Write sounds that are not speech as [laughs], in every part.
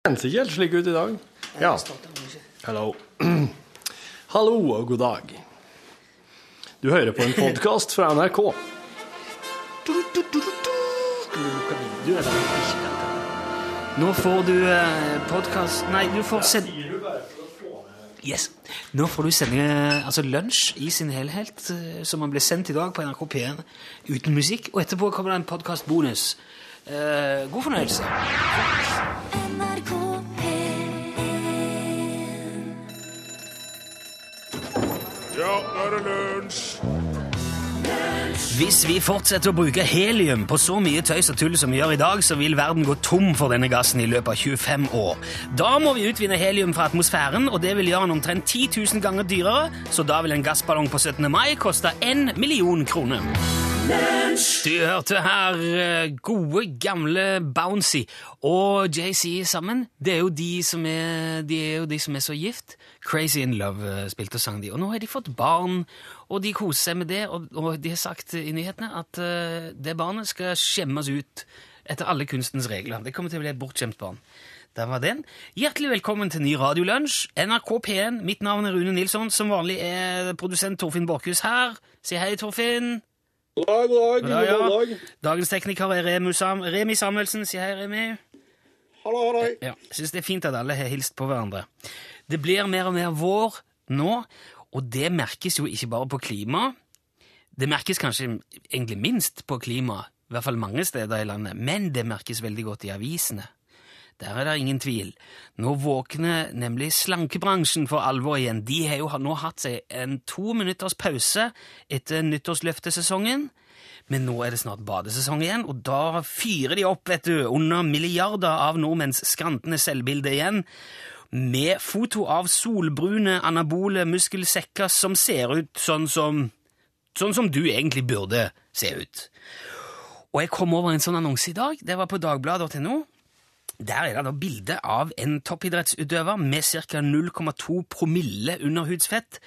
kjennes ikke helt slik ut i dag. Ja. Hallo. [clears throat] Hallo og god dag. Du hører på en podkast fra NRK. Nå får du eh, podkast Nei, du får sende Yes. Nå får du sende altså lunsj i sin helhet, eh, som ble sendt i dag på NRK P1 uten musikk. Og etterpå kommer det en podkastbonus. Eh, god fornøyelse. NRK Ja, nå er det lunsj! Hvis vi fortsetter å bruke helium på så mye tøys og tull som vi gjør i dag, så vil verden gå tom for denne gassen i løpet av 25 år. Da må vi utvinne helium fra atmosfæren, og det vil gjøre den omtrent 10 000 ganger dyrere, så da vil en gassballong på 17. mai koste 1 million kroner. Du hørte her eh, gode, gamle Bouncy og JC sammen. Det er jo de som er, de er, de som er så gift. Crazy in Love eh, spilte og sang de. Og nå har de fått barn, og de koser seg med det. Og, og de har sagt i nyhetene at uh, det barnet skal skjemmes ut etter alle kunstens regler. Det kommer til å bli et bortskjemt barn. Der var den. Hjertelig velkommen til ny radiolunsj. NRK P1. Mitt navn er Rune Nilsson. Som vanlig er produsent Torfinn Borchhus her. Si hei, Torfinn. God dag, god dag. Ja, ja. Dagens tekniker er Remi, Sam Remi Samuelsen. Si hei, Remi. Hallo, hallo. Ja, jeg synes det er fint at alle har hilst på hverandre. Det blir mer og mer vår nå, og det merkes jo ikke bare på klima. Det merkes kanskje egentlig minst på klima, i hvert fall mange steder i landet, men det merkes veldig godt i avisene. Der er det ingen tvil. Nå våkner nemlig slankebransjen for alvor igjen. De har jo nå hatt seg en to minutters pause etter nyttårsløftesesongen. Men nå er det snart badesesong igjen, og da fyrer de opp, vet du, under milliarder av nordmenns skrantende selvbilde igjen, med foto av solbrune, anabole muskelsekker som ser ut sånn som Sånn som du egentlig burde se ut. Og jeg kom over en sånn annonse i dag. Det var på dagbladet.no. Der er det da bilde av en toppidrettsutøver med ca. 0,2 promille underhudsfett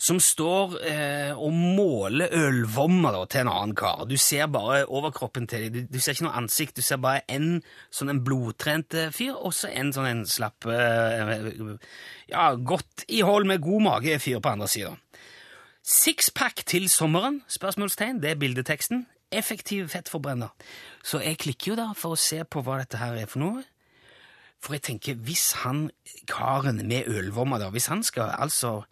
som står eh, og måler ølvommer til en annen kar. Du ser bare overkroppen til dem. Du, du ser ikke noe ansikt. Du ser bare en sånn en blodtrent eh, fyr, og så en sånn en slapp eh, Ja, godt i hold med god mage-fyr på andre sida. Sixpack til sommeren? spørsmålstegn, Det er bildeteksten. Effektiv fettforbrenner. Så jeg klikker jo da for å se på hva dette her er for noe. For jeg tenker, hvis han karen med ølvomma da, hvis han skal altså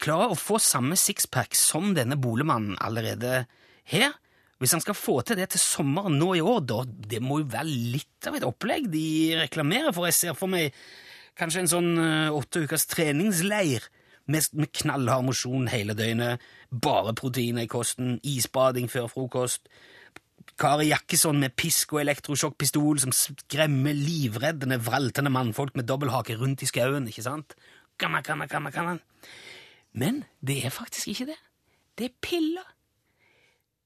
klare å få samme sixpack som denne boligmannen allerede har, hvis han skal få til det til sommeren nå i år, da, det må jo være litt av et opplegg de reklamerer for. Jeg ser for meg kanskje en sånn eh, åtte ukers treningsleir med, med knallhard mosjon hele døgnet, bare proteiner i kosten, isbading før frokost, Kari Jakkesson med pisk og elektrosjokkpistol som skremmer livreddende, vraltende mannfolk med dobbelthake rundt i skauen, ikke sant? Gamma, gamma, gamma, gamma. Men det er faktisk ikke det. Det er piller.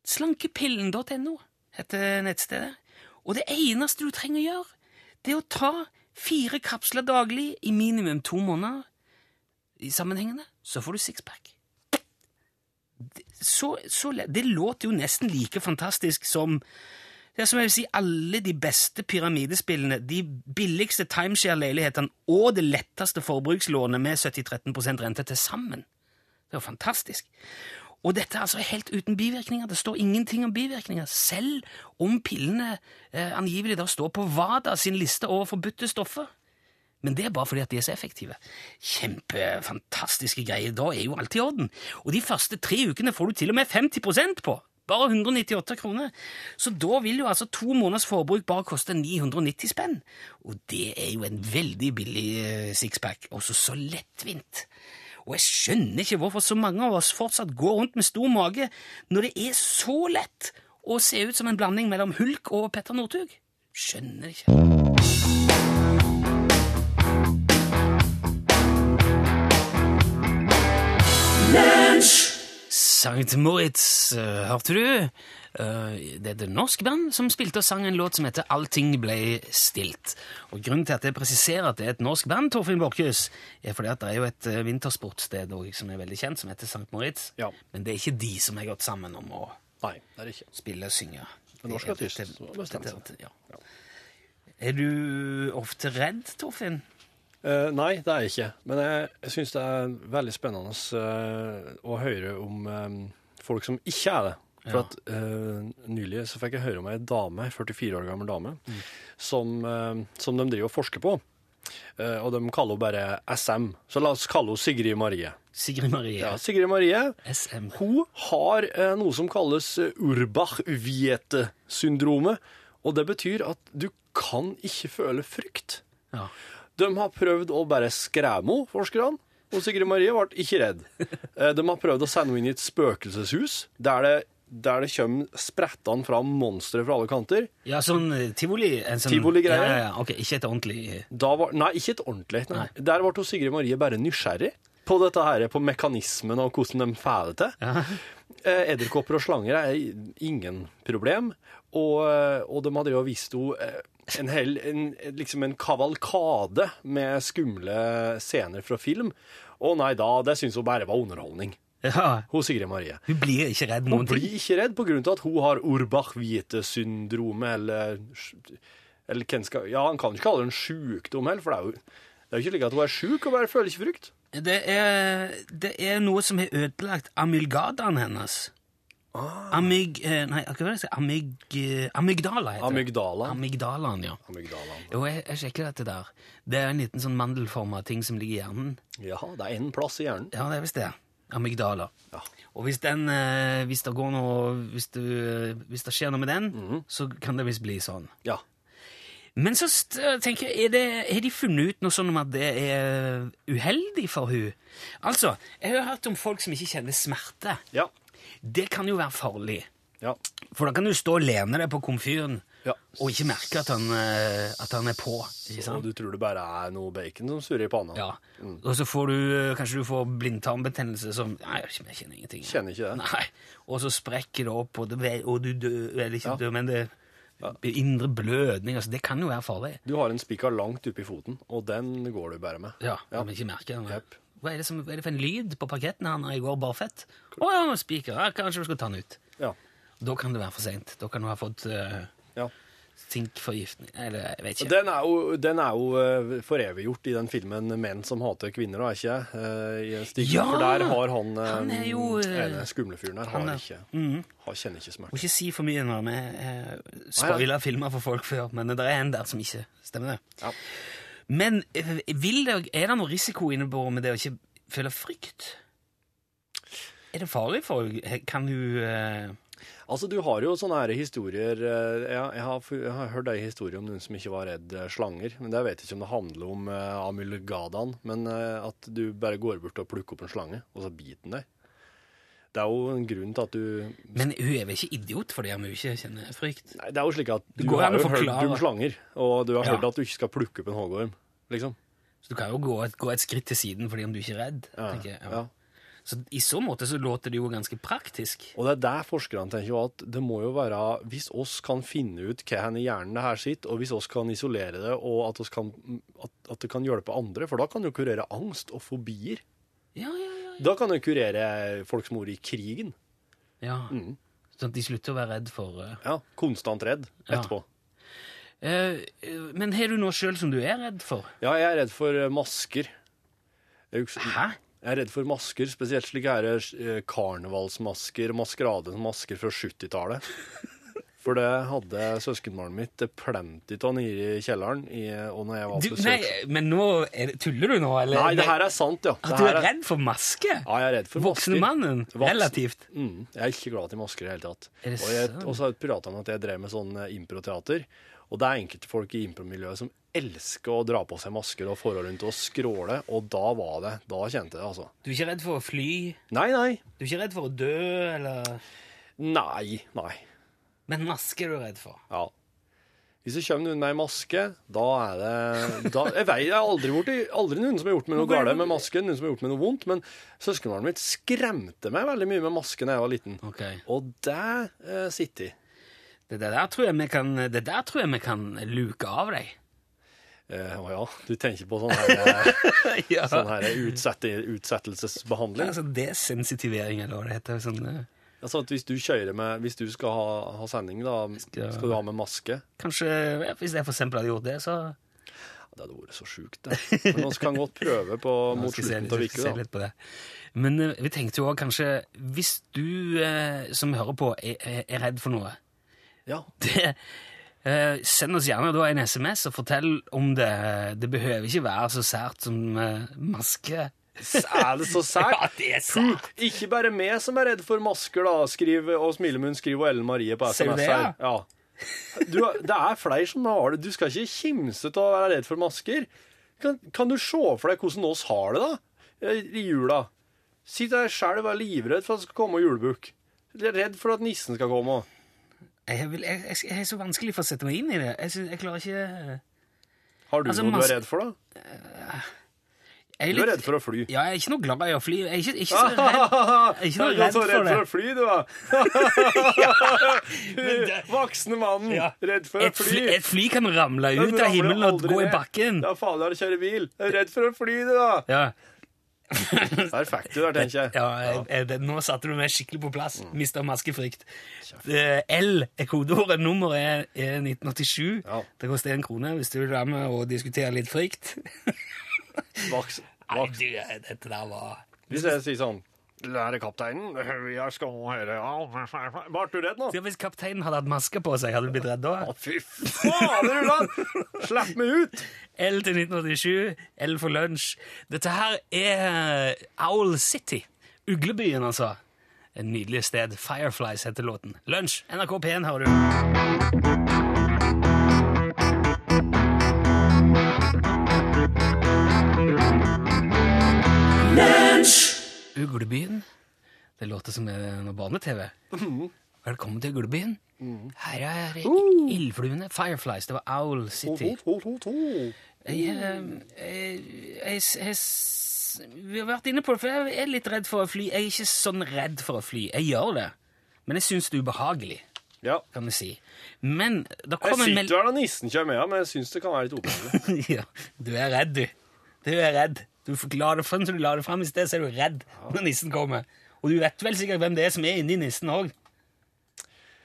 Slankepillen.no heter nettstedet. Og det eneste du trenger å gjøre, det er å ta fire kapsler daglig i minimum to måneder i sammenhengende, så får du sixpack. Så, så, det låter jo nesten like fantastisk som det er som jeg vil si, alle de beste pyramidespillene, de billigste timeshare-leilighetene og det letteste forbrukslånet med 70-13 rente til sammen. Det er jo fantastisk. Og dette er altså helt uten bivirkninger. Det står ingenting om bivirkninger, selv om pillene eh, angivelig da står på WADA sin liste over forbudte stoffer. Men det er bare fordi at de er så effektive. Kjempefantastiske greier. Da er jo alt i orden. Og de første tre ukene får du til og med 50% på. Bare 198 kroner. Så da vil jo altså to måneders forbruk bare koste 990 spenn. Og det er jo en veldig billig eh, sixpack. Også så lettvint. Og jeg skjønner ikke hvorfor så mange av oss fortsatt går rundt med stor mage når det er så lett å se ut som en blanding mellom Hulk og Petter Northug. Skjønner ikke. Sankt Moritz, eh, hørte du? Eh, det er et norsk band som spilte og sang en låt som heter Allting ble stilt. Og Grunnen til at jeg presiserer at det er et norsk band, Torfinn Borkhus, er fordi at det er jo et vintersportsted også, som er veldig kjent, som heter Sankt Moritz. Ja. Men det er ikke de som har gått sammen om å Nei, det er ikke. spille og synge. Men norsk Det er- artist Ja. Er du ofte redd, Torfinn? Eh, nei, det er jeg ikke. Men jeg, jeg syns det er veldig spennende uh, å høre om um, folk som ikke er det. For Ja. at uh, Nylig så fikk jeg høre om ei dame, ei 44 år gammel dame, som, eh, som de driver og forsker på. Og de kaller henne bare SM. Så la oss kalle henne Sigrid Marie. Sigrid Marie. Ja, Sigrid Marie SM. hun har noe som kalles Urbach-Wiete-syndromet. Og det betyr at du kan ikke føle frykt. Ja. De har prøvd å bare skremme henne, forskerne. Og Sigrid Marie ble ikke redd. Eh, De har prøvd å sende henne inn i et spøkelseshus der det, der det kommer sprettende fram monstre fra alle kanter. Ja, sånn eh, tivoli? En sånn, Tivoli-greier. Ja, ja, ja. Ok, ikke et ordentlig Da var, nei, ikke et ordentlig. Nei. Nei. Der ble Sigrid Marie bare nysgjerrig på dette her, på mekanismen og hvordan de får det til. ja. [laughs] Eh, Edderkopper og slanger er ingen problem, og, og de hadde jo vist henne en, hel, en, liksom en kavalkade med skumle scener fra film. Å nei da, det syns hun bare var underholdning. ja. Hun Sigrid Marie. Hun blir ikke redd Hun noen ting. blir ikke redd av at hun har Urbach-Wiete-syndromet, eller, eller skal, Ja, han kan ikke kalle det en sjukdom heller, for det er jo det er jo ikke slik at hun er sjuk og bare føler ikke frykt. Det er, det er noe som har ødelagt amylgadaen hennes. Ah. Amyg... eh, Nei, hva var det jeg sa? Amyg, eh, amygdala heter det. Amygdala. Amygdalaen, ja. Amygdalaen. Jo, jeg, jeg sjekker dette der. Det er en liten sånn mandelforma ting som ligger i hjernen. Ja, det er én plass i hjernen. Ja, det er visst det. Amygdala. Ja. Og hvis den eh, Hvis det går noe Hvis, du, hvis det skjer noe med den, Mhm. så kan det visst bli sånn. Ja. Men så st- tenker jeg, er det, har de funnet ut noe sånn om at det er uheldig for hun? Altså, jeg har hørt om folk som ikke kjenner smerte. Ja. Det kan jo være farlig. Ja. For da kan du stå og lene deg på komfyren Ja. og ikke merke at han, eh, at han er på. Sant? du tror det bare er noe bacon som surrer i panna. Ja. Og så får du eh, kanskje du får blindtarmbetennelse som Nei, jeg kjenner ingenting. Kjenner ikke det. Nei. Og så sprekker det opp, og, det, og du dør Eller ikke Ja. dør, men det indre blødning. Altså, det kan jo være farlig. Du har en spiker langt oppi foten, og den går du bare med. Ja, Ja. men ikke merker den. Jepp. Hva er det, som, er det for en lyd på parketten her når jeg går barføtt? Å ja, spiker. Ja, kanskje du skal ta den ut. Ja. Da kan det være for seint. Da kan du ha fått uh, ja. sinkforgiftning Eller jeg vet ikke. Den er jo, den er jo uh, foreviggjort i den filmen 'Menn som hater kvinner', da, ikke uh, i. Ja! For der har han, uh, Han er jo, uh, ene skumle fyren der har ikke, mm. har, kjenner ikke smerte. Må ikke si for mye når Vi uh, spoila filmer for folk før, men det er en der som ikke stemmer. det. Ja. Men eh, det, er det noe risiko innebåret med det å ikke føle frykt? Er det farlig for? Kan du uh... Altså, du har jo sånne her historier eh, jeg, jeg, har, jeg har hørt ei historie om noen som ikke var redd slanger. Men det vet jeg ikke om det handler om uh, amylgadaen, men uh, at du bare går bort og plukker opp en slange, og så biter den deg. Det er jo en grunn til at du Men hun er vel ikke idiot fordi hun ikke kjenner frykt? Nei, det er jo slik at du har jo hørt om slanger, og du har Ja. hørt at du ikke skal plukke opp en hoggorm, liksom. Så du kan jo gå et, gå et skritt til siden fordi om du ikke er redd. Ja, tenker jeg. ja. Så I så måte så låter det jo ganske praktisk. Og det er der forskerne tenker jo at det må jo være Hvis oss kan finne ut hva hen i hjernen det her sitter, og hvis oss kan isolere det, og at, oss kan, at, at det kan hjelpe andre, for da kan det jo kurere angst og fobier. Ja, ja, ja. Da kan du kurere folk som bor i krigen. ja. Mm. Sånn at de slutter å være redd for uh... Ja, Konstant redd etterpå. eh, Men har du noe sjøl som du er redd for? Ja, jeg er redd for masker. Jeg, husker- Hæ? jeg er redd for masker, spesielt slike her karnevalsmasker, maskerademasker fra 70-tallet. For det hadde søskenbarnet mitt det plenty av nede i kjelleren i, og når jeg var Du, nei, men nå er det, Tuller du nå, eller? Nei, det her er sant, ja. At du er, er redd for maske? Ja, jeg er redd for Voksne masker. mannen? Voksen- Relativt. Mm, jeg er ikke glad i masker i det hele tatt. Er det Og jeg-? Og så prata om at jeg drev med sånn eh, improteater. Og det er enkelte folk i impromiljøet som elsker å dra på seg masker og forhold rundt og skråle, og da var det Da kjente jeg det, altså. Du er ikke redd for å fly? Nei, nei. Du er ikke redd for å dø, eller Nei, nei. Men maske er du redd for? Ja. Hvis det kommer noen med ei maske, da er det da, Jeg vet, jeg har aldri, vært, aldri noen som har gjort meg noe galt med maske, noen som har gjort meg noe vondt, men søskenbarnet mitt skremte meg veldig mye med maske da jeg var liten. Ok. Og det eh, sitter i. Det der tror jeg vi kan, det der tror jeg vi kan luke av deg. Eh, Å ja, du tenker på sånn her, eh, [laughs] ja. sånn her utsette, utsettelsesbehandling? Altså desensitivering, eller hva det heter. Sånn, eh, Altså at hvis du kjører med Hvis du skal ha, ha sending, da, Skal- skal du ha med maske? Kanskje, Hvis jeg for eksempel hadde gjort det, så Det hadde vært så sjukt, det. Men vi kan godt prøve på [laughs] mot slutten av skal se uka, litt på det. Men uh, vi tenkte jo òg kanskje Hvis du uh, som hører på, er, er, redd for noe. Ja. [laughs] det, uh, Send oss gjerne en SMS og fortell om det. Det behøver ikke være så sært som maske. Er det så sært? [laughs] Ja, det er sært. Ikke bare meg som er redd for masker, da. Skriv, og Smilemunn skriver og Ellen Marie på SMS det, her. Ja. Du, det er flere som har det. Du skal ikke kimse til å være redd for masker. Kan, kan du se for deg hvordan oss har det, da? I jula. Sitt der sjøl og vær livredd for at det skal komme julebukk. Redd for at nissen skal komme. Jeg, vil, jeg, jeg, jeg er så vanskelig for å sette meg inn i det. Jeg, klarer ikke Har du Altså, noe du er redd for, da? Jeg Du er redd for å fly. Ja, jeg er ikke noe glad i å fly. Jeg er ikke, ikke så [laughs] redd, jeg er ikke noe er redd for redd det. for å fly, du, da. [laughs] [laughs] Voksne mannen, Ja. redd for å fly, fly. et fly kan ramle ut av himmelen og gå gå i bakken bakken. Ja, fader, å kjøre bil. Jeg er redd for å fly, du, da. Ja, Der fikk du det, tenker jeg. ja jeg, jeg, Nå satte du meg skikkelig på plass. Mista maskefrykt. L er kodeordet. Nummeret er, er 1987. Ja. Det koster én krone hvis du vil være med og diskutere litt frykt. Vaks, Nei, du, dette der var Hvis jeg sier sånn Lærekapteinen, jeg skal høre ja. Du redd nå? Så Hvis kapteinen hadde hatt maske på seg, hadde du blitt redd da? Å, fy fader, Ulland! Slipp meg ut! L til 1987, L for lunsj. Dette her er Owl City. Uglebyen, altså. En nydelig sted. Fireflies heter låten. Lunsj, NRK P1 hører du. Uglebyen. Det låter som noe barne-TV. Velkommen til Uglebyen. Her er ildfluene. Fireflies. Det var Owl City. Jeg, jeg, jeg, jeg, Vi har vært inne på det, for jeg er litt redd for å fly. Jeg er ikke sånn redd for å fly. Jeg gjør det, men jeg syns det er ubehagelig, Ja. kan vi si. Men Jeg kom en sitter her når nissen kommer ja, men jeg syns det kan være litt ubehagelig. [laughs] ja, du er redd, du. Du er redd. Du la det frem så du la det frem i sted, så er du redd når nissen kommer. Og du vet vel sikkert hvem det er som er inni nissen òg.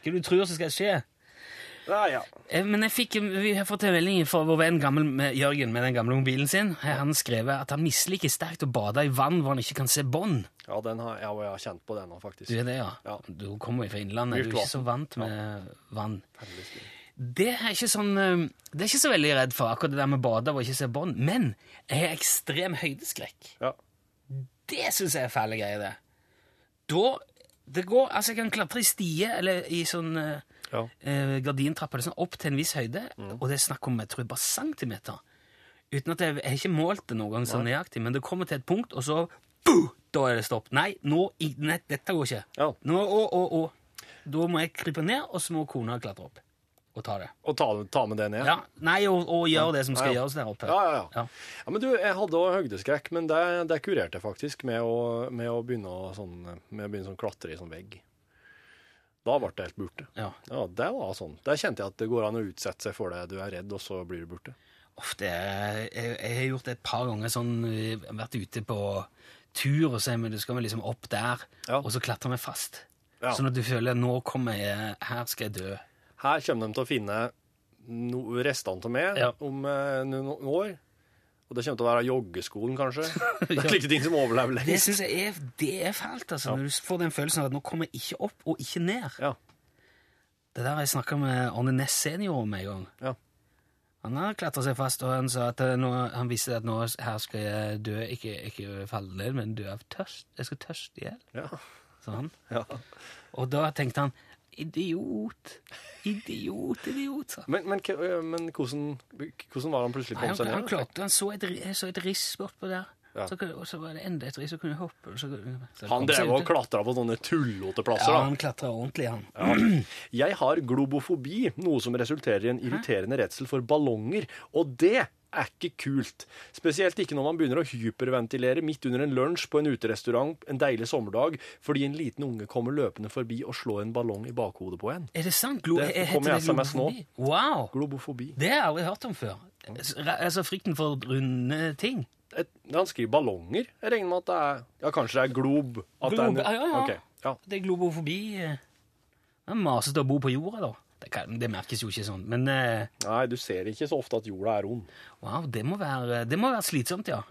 Hva du tror som skal skje? Nei, ja. Eh, Men jeg fikk, vi har fått en melding fra vår venn gammel, med Jørgen med den gamle mobilen sin. Han skrevet at han misliker sterkt å bade i vann hvor han ikke kan se bånd. ja den har, ja, jeg har kjent på den nå, faktisk. Du er det, ja? Ja. Du kommer jo fra Innlandet. Du er ikke så vant med vann. Heldigvis. Det er ikke sånn eh, Det er ikke så veldig redd for, akkurat det der med bade og ikke se bånd. Men jeg har ekstrem høydeskrekk. Ja. Det syns jeg er fæle greier, det. Da det går, altså Jeg kan klatre i stie eller i sånn eh, Ja. eh, gardintrapp eller sånn, opp til en viss høyde, Mm. og det er snakk om jeg tror bare centimeter. Uten at jeg, jeg har ikke målt det noen gang så nøyaktig, men det kommer til et punkt, og så buh, Da er det stopp. Nei, nå, nei dette går ikke. Ja. Nå, å, å, å. Da må jeg krype ned, og så må kona klatre opp og ta det. Og ta, ta med det ned? Ja, Nei, og, og gjøre det som skal gjøres der oppe. Ja, ja, ja. Men du, jeg hadde òg høydeskrekk, men det, det kurerte jeg faktisk med å, med å begynne å sånn, å sånn klatre i sånn vegg. Da ble det helt borte. Ja. Ja, det var sånn. Der kjente jeg at det går an å utsette seg for det. Du er redd, og så blir du borte. Er, jeg, jeg har gjort det et par ganger sånn, har vært ute på tur, og så men du skal vi liksom opp der, og så klatrer vi fast. Sånn at du føler, nå kommer jeg, her skal jeg dø. Her kommer de til å finne no, restene av meg Ja. om eh, noen år. Og det kommer til å være joggeskolen, kanskje. [laughs] Det er slike ting som overlever Det lengst. synes jeg er, det er fælt, altså, når du får den følelsen av at nå kommer jeg ikke opp og ikke ned. Ja. Det der har jeg snakket med Arne Næss senior om en gang. Ja. Han har klatra seg fast, og han sa at eh, nå, han visste at nå her skal jeg dø, ikke, ikke falle ned, men dø av tørst. Jeg skal tørste ihjel, Ja. sa han. ja. Og da tenkte han, idiot, idiot, idiot, sa. Men, men, men hvordan, hvordan var han plutselig på kom han, han klarte, han så et, så et riss bortpå der. Ja. Så, og så var det enda et så kunne jeg hoppe. Så, så Han drev og klatra på sånne tullete plasser. Ja, han klatra ordentlig, han. Jeg har globofobi, noe som resulterer i en irriterende redsel for ballonger, og det er ikke kult. Spesielt ikke når man begynner å hyperventilere midt under en lunsj på en uterestaurant en deilig sommerdag fordi en liten unge kommer løpende forbi og slår en ballong i bakhodet på en. Er det sant? Glo Det kommer i SMS nå. Wow! Globofobi. Det har jeg aldri hørt om før. Altså frykten for runde ting. Et, han skriver ballonger. Jeg regner med at det er Ja, kanskje det er glob. Glob, det er, ja, ja, ja. Ok. Ja. Det er globofobi. eh, Det er masete å bo på jorda, da. Det, kan, det merkes jo ikke sånn. Men uh, Nei, du ser ikke så ofte at jorda er rund. wow, det må være, det må være slitsomt, ja.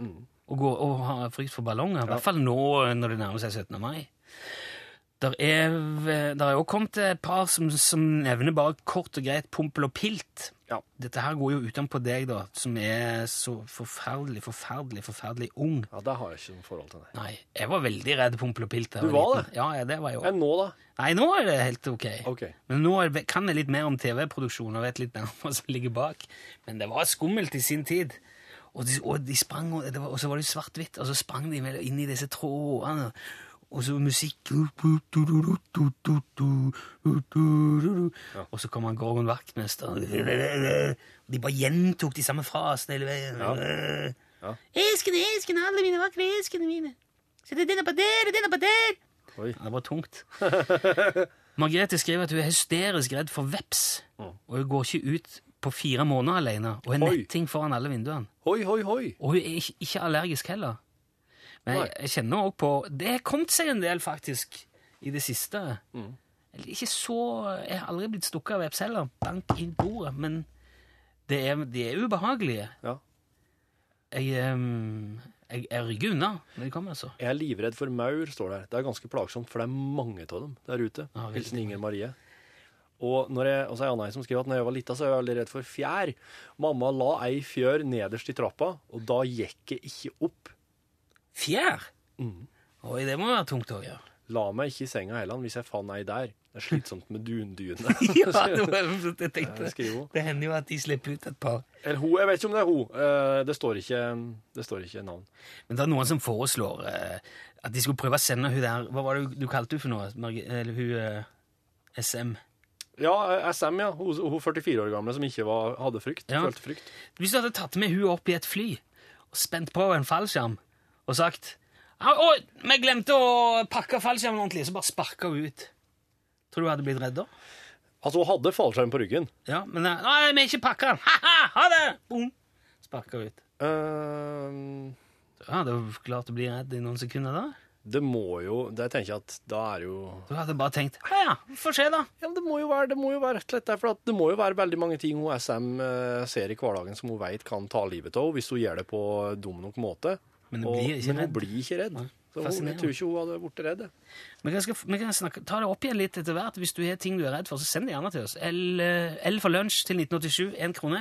Å gå og ha frykt for ballonger. I hvert fall nå eh, når det nærmer seg 17. mai. Der er, der er også kommet et par som, som nevner bare kort og greit pompel og pilt. Ja. Dette her går jo utenpå deg, da, som er så forferdelig, forferdelig, forferdelig ung. Ja, Det har jeg ikke noe forhold til. Det. Nei, jeg var veldig redd pompel og pilt. Du var liten. Ja, ja, det var jeg også. Enn nå, da? Nei, nå er det helt ok. okay. Men nå det- kan jeg litt mer om TV-produksjon og vet litt mer om hva som ligger bak. Men det var skummelt i sin tid. Og de, og de sprang, og, det var, og så var det svart-hvitt, og så sprang de inn i disse trådene. Og så musikk Og så kommer Gorgon Vaktmester. De bare gjentok de samme frasene hele veien. Ja. Eskene, eskene, alle mine vakre eskene mine. Sett denne på der, denne på der. Oi. Det var tungt. Margrethe skriver at hun er hysterisk redd for veps, og hun går ikke ut på fire måneder alene, og har netting foran alle vinduene. Hoi, hoi, hoi. Og hun er ikke allergisk heller. Men jeg, jeg kjenner også på Det har kommet seg en del, faktisk, i det siste. Mm. Ikke så Jeg har aldri blitt stukket av veps heller. Bank inn bordet. Men det er, de er ubehagelige. Ja. Jeg, um, jeg, jeg rygger unna når de kommer, altså. Jeg er livredd for maur, står der. Det er ganske plagsomt, for det er mange av dem der ute. Ja, Hilsen Inger Marie. Og, når jeg, og så er Anna som skriver at når jeg var lita, så er jeg veldig redd for fjær. Mamma la ei fjør nederst i trappa, og da gikk jeg ikke opp. Fjær? Oi, det må være tungt òg, ja. La meg ikke i senga heller hvis jeg fant ei der. Det er slitsomt med dundyne. [laughs] ja, det var [laughs] jeg tenkte. Jeg hun. Det hender jo at de slipper ut et par. Eller hun, jeg vet ikke om det er hun. Eh, Det står ikke, det står ikke navn. Men det er noen som foreslår eh, at de skulle prøve å sende hun der Hva var det du kalte hun for noe? Eller hun eh, SM? Ja, SM, ja. Hun, hun 44 år gamle som ikke var, hadde frykt. Ja. Følte frykt. Hvis du hadde tatt med hun opp i et fly og spent på en fallskjerm og sagt «Ah, vi glemte å pakke fallskjermen ordentlig, så bare sparka hun ut. Tror du hun hadde blitt redd da? Altså, hun hadde fallskjerm på ryggen. Ja, men eh, Nei, vi ikke pakka den! [laughs] Ha-ha! Ha det! Boom! Sparka ut. Uh, Ja, det var klart å bli redd i noen sekunder da. det må jo Det tenker jeg at da er jo Du hadde bare tenkt Ja, ja, får se, da. Ja, men det må jo være, det må jo være rett og slett derfor at det må jo være veldig mange ting hun SM eh, ser i hverdagen som hun vet kan ta livet av henne, hvis hun gjør det på dum nok måte. Men hun blir ikke redd. hun blir ikke redd. Hun, jeg tror ikke hun hadde blitt redd. Vi kan, skal, vi kan snakke, ta det opp igjen litt etter hvert. Hvis du har ting du er redd for, så send det gjerne til oss. L, eh, L for lunsj til 1987, én krone.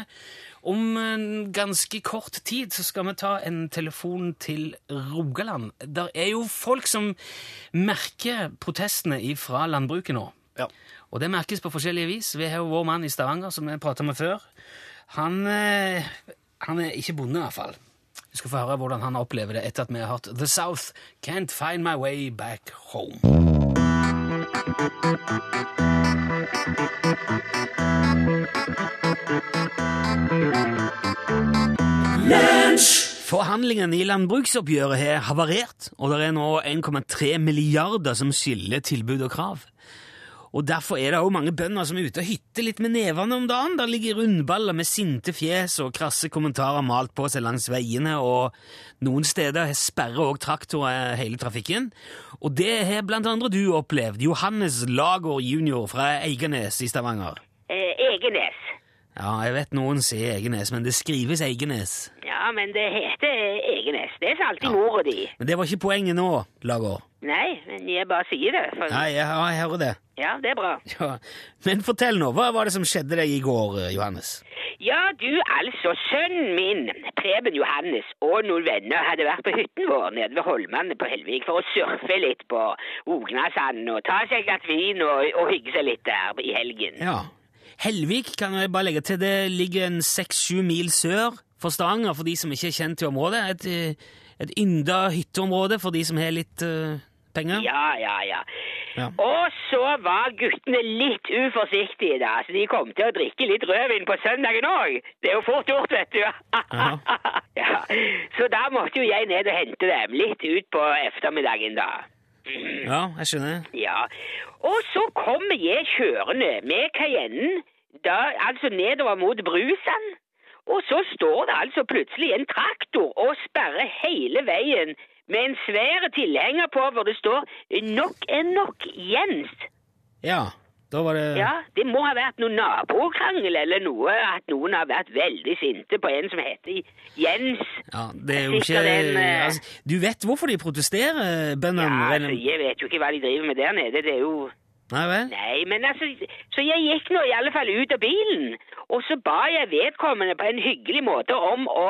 Om en ganske kort tid så skal vi ta en telefon til Rogaland. Der er jo folk som merker protestene fra landbruket nå. Ja. Og det merkes på forskjellige vis. Vi har jo vår mann i Stavanger, som vi prata med før. Han, eh, han er ikke bonde, i hvert fall. Vi skal få høre hvordan han opplever det etter at vi har hørt The South Can't Find My Way Back Home. Forhandlingene i landbruksoppgjøret har havarert, og det er nå 1,3 milliarder som skiller tilbud og krav. Og Derfor er det òg mange bønder som er ute og hytter litt med nevene om dagen. Der ligger rundballer med sinte fjes og krasse kommentarer malt på seg langs veiene, og noen steder sperrer også traktorer hele trafikken. Og det har blant andre du opplevd, Johannes Lager jr. fra Eiganes i Stavanger. Eh, Egenes. Ja, jeg vet noen sier Egenes, men det skrives Eiganes. Ja, men det heter Egenes. Det sa alltid mora di. Men det var ikke poenget nå, Lager. Nei, men jeg bare sier det. For... Nei, jeg, jeg hører det. Ja, det er bra. [laughs] Ja. Men fortell nå, hva var det som skjedde deg i går, eh, Johannes? Ja, du, altså, sønnen min, Preben Johannes, og noen venner hadde vært på hytten vår nede ved Holmane på Helvik for å surfe litt på Ognasand og ta seg et glass vin og, og hygge seg litt der i helgen. Ja. Helvik kan jeg bare legge til. Det ligger en seks-sju mil sør for Stavanger, for de som ikke er kjent til området. Et, eh, et ynda hytteområde for de som har litt uh, penger. Ja, ja, ja. Ja. Og så var guttene litt uforsiktige, da, så de kom til å drikke litt rødvin på søndagen òg. Det er jo fort gjort, vet du. [laughs] ja. Så da måtte jo jeg ned og hente dem litt ut på ettermiddagen, da. Ja, jeg skjønner. Ja, og så kommer jeg kjørende med Cayennen, da, altså nedover mot Brusan. Og så står det altså plutselig en traktor og sperrer hele veien med en svær tilhenger på hvor det står 'Nok er nok, Jens'. Ja, da var det Ja, det må ha vært noen nabokrangel eller noe, at noen har vært veldig sinte på en som heter Jens. Ja, det er jo ikke den, en, eh, altså, Du vet hvorfor de protesterer, bøndene? Ja, altså, jeg vet jo ikke hva de driver med der nede, det er jo Nei men altså, så jeg gikk nå i alle fall ut av bilen, og så ba jeg vedkommende på en hyggelig måte om å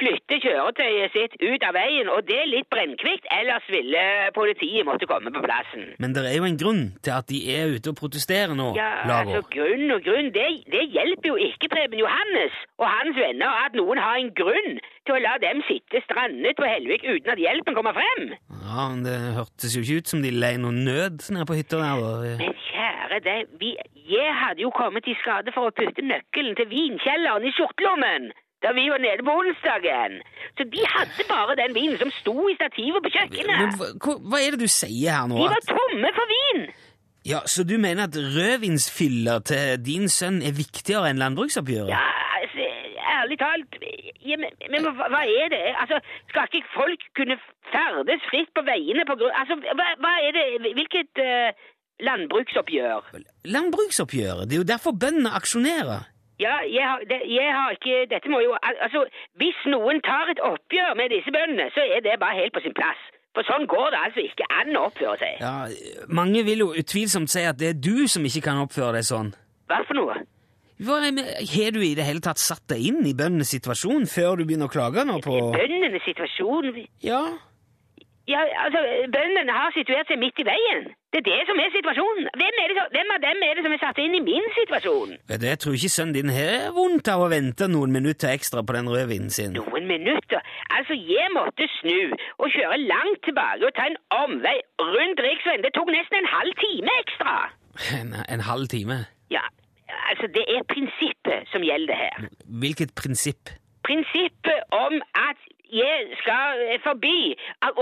flytte kjøretøyet sitt ut av veien, og det litt brennkvikt, ellers ville politiet måtte komme på plassen. Men det er jo en grunn til at de er ute og protesterer nå, Ja, Lager. altså, grunn og grunn, det, det hjelper jo ikke Preben Johannes og hans venner at noen har en grunn til å la dem sitte strandet på Helvik uten at hjelpen kommer frem. Ja, men Det hørtes jo ikke ut som de lei noe nød nede på hytta der. da. Men kjære deg, vi, jeg hadde jo kommet i skade for å putte nøkkelen til vinkjelleren i skjortelommen da vi var nede på onsdagen. Så de hadde bare den vinen som sto i stativet på kjøkkenet. hva, hva- hva er det du sier her nå? De var tomme for vin! ja, Så du mener at rødvinsfyller til din sønn er viktigere enn landbruksoppgjøret? Ja, altså, ærlig talt ja, men, men hva er det? Altså, Skal ikke folk kunne ferdes fritt på veiene på grunn Altså, hva, hva er det Hvilket uh, landbruksoppgjør? Landbruksoppgjøret, det er jo derfor bøndene aksjonerer. Ja, jeg har, det, jeg har ikke Dette må jo Altså, hvis noen tar et oppgjør med disse bøndene, så er det bare helt på sin plass. For sånn går det altså ikke an å oppføre seg. Ja, Mange vil jo utvilsomt si at det er du som ikke kan oppføre deg sånn. Hva for noe? Hva er med- Har du i det hele tatt satt deg inn i bøndenes situasjon før du begynner å klage nå på Bøndenes situasjon Ja, Ja, altså, bøndene har situert seg midt i veien. Det er det som er situasjonen. Hvem, er det, som- hvem av dem er det som er satt inn i min situasjon? vet du, jeg tror ikke sønnen din har vondt av å vente noen minutter ekstra på den rødvinen sin. Noen minutter. Altså, jeg måtte snu og kjøre langt tilbake og ta en omvei rundt riksveien. Det tok nesten en halv time ekstra. En, en halv time. Ja, altså, det er prinsippet som gjelder her. Hvilket prinsipp? Prinsippet om at jeg skal eh, forbi,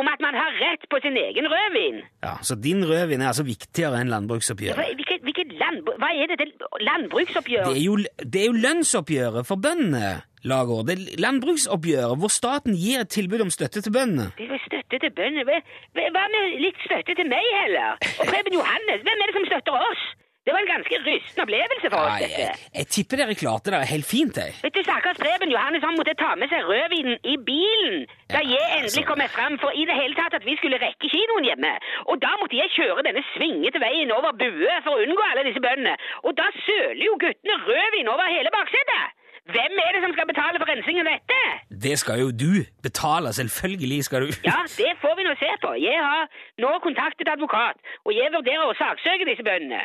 om at man har rett på sin egen rødvin. Ja, Så din rødvin er altså viktigere enn landbruksoppgjøret? landbruksoppgjøret? hvilket, hvilket landbruk, hva er det til landbruksoppgjør? Det er, jo, det er jo lønnsoppgjøret for bøndene, Lagård. Det er landbruksoppgjøret hvor staten gir et tilbud om støtte til bøndene. Det er støtte til bønder. Hva hva med litt støtte til meg heller? Og Preben Johannes, hvem er det som støtter oss? Det var en ganske rystende opplevelse for oss, Nei, jeg, dette. jeg tipper dere klarte det helt fint, jeg. Vet du, stakkars Preben Johannes, han måtte ta med seg rødvinen i bilen da jeg endelig kom meg fram for i det hele tatt at vi skulle rekke kinoen hjemme. Og da måtte jeg kjøre denne svingete veien over Bue for å unngå alle disse bøndene. Og da søler jo guttene rødvin over hele baksetet. Hvem er det som skal betale for rensingen av dette? Det skal jo du betale, selvfølgelig skal du. Ja, [laughs] det får vi nå se på. Jeg har nå kontaktet advokat, og jeg vurderer å saksøke disse bøndene.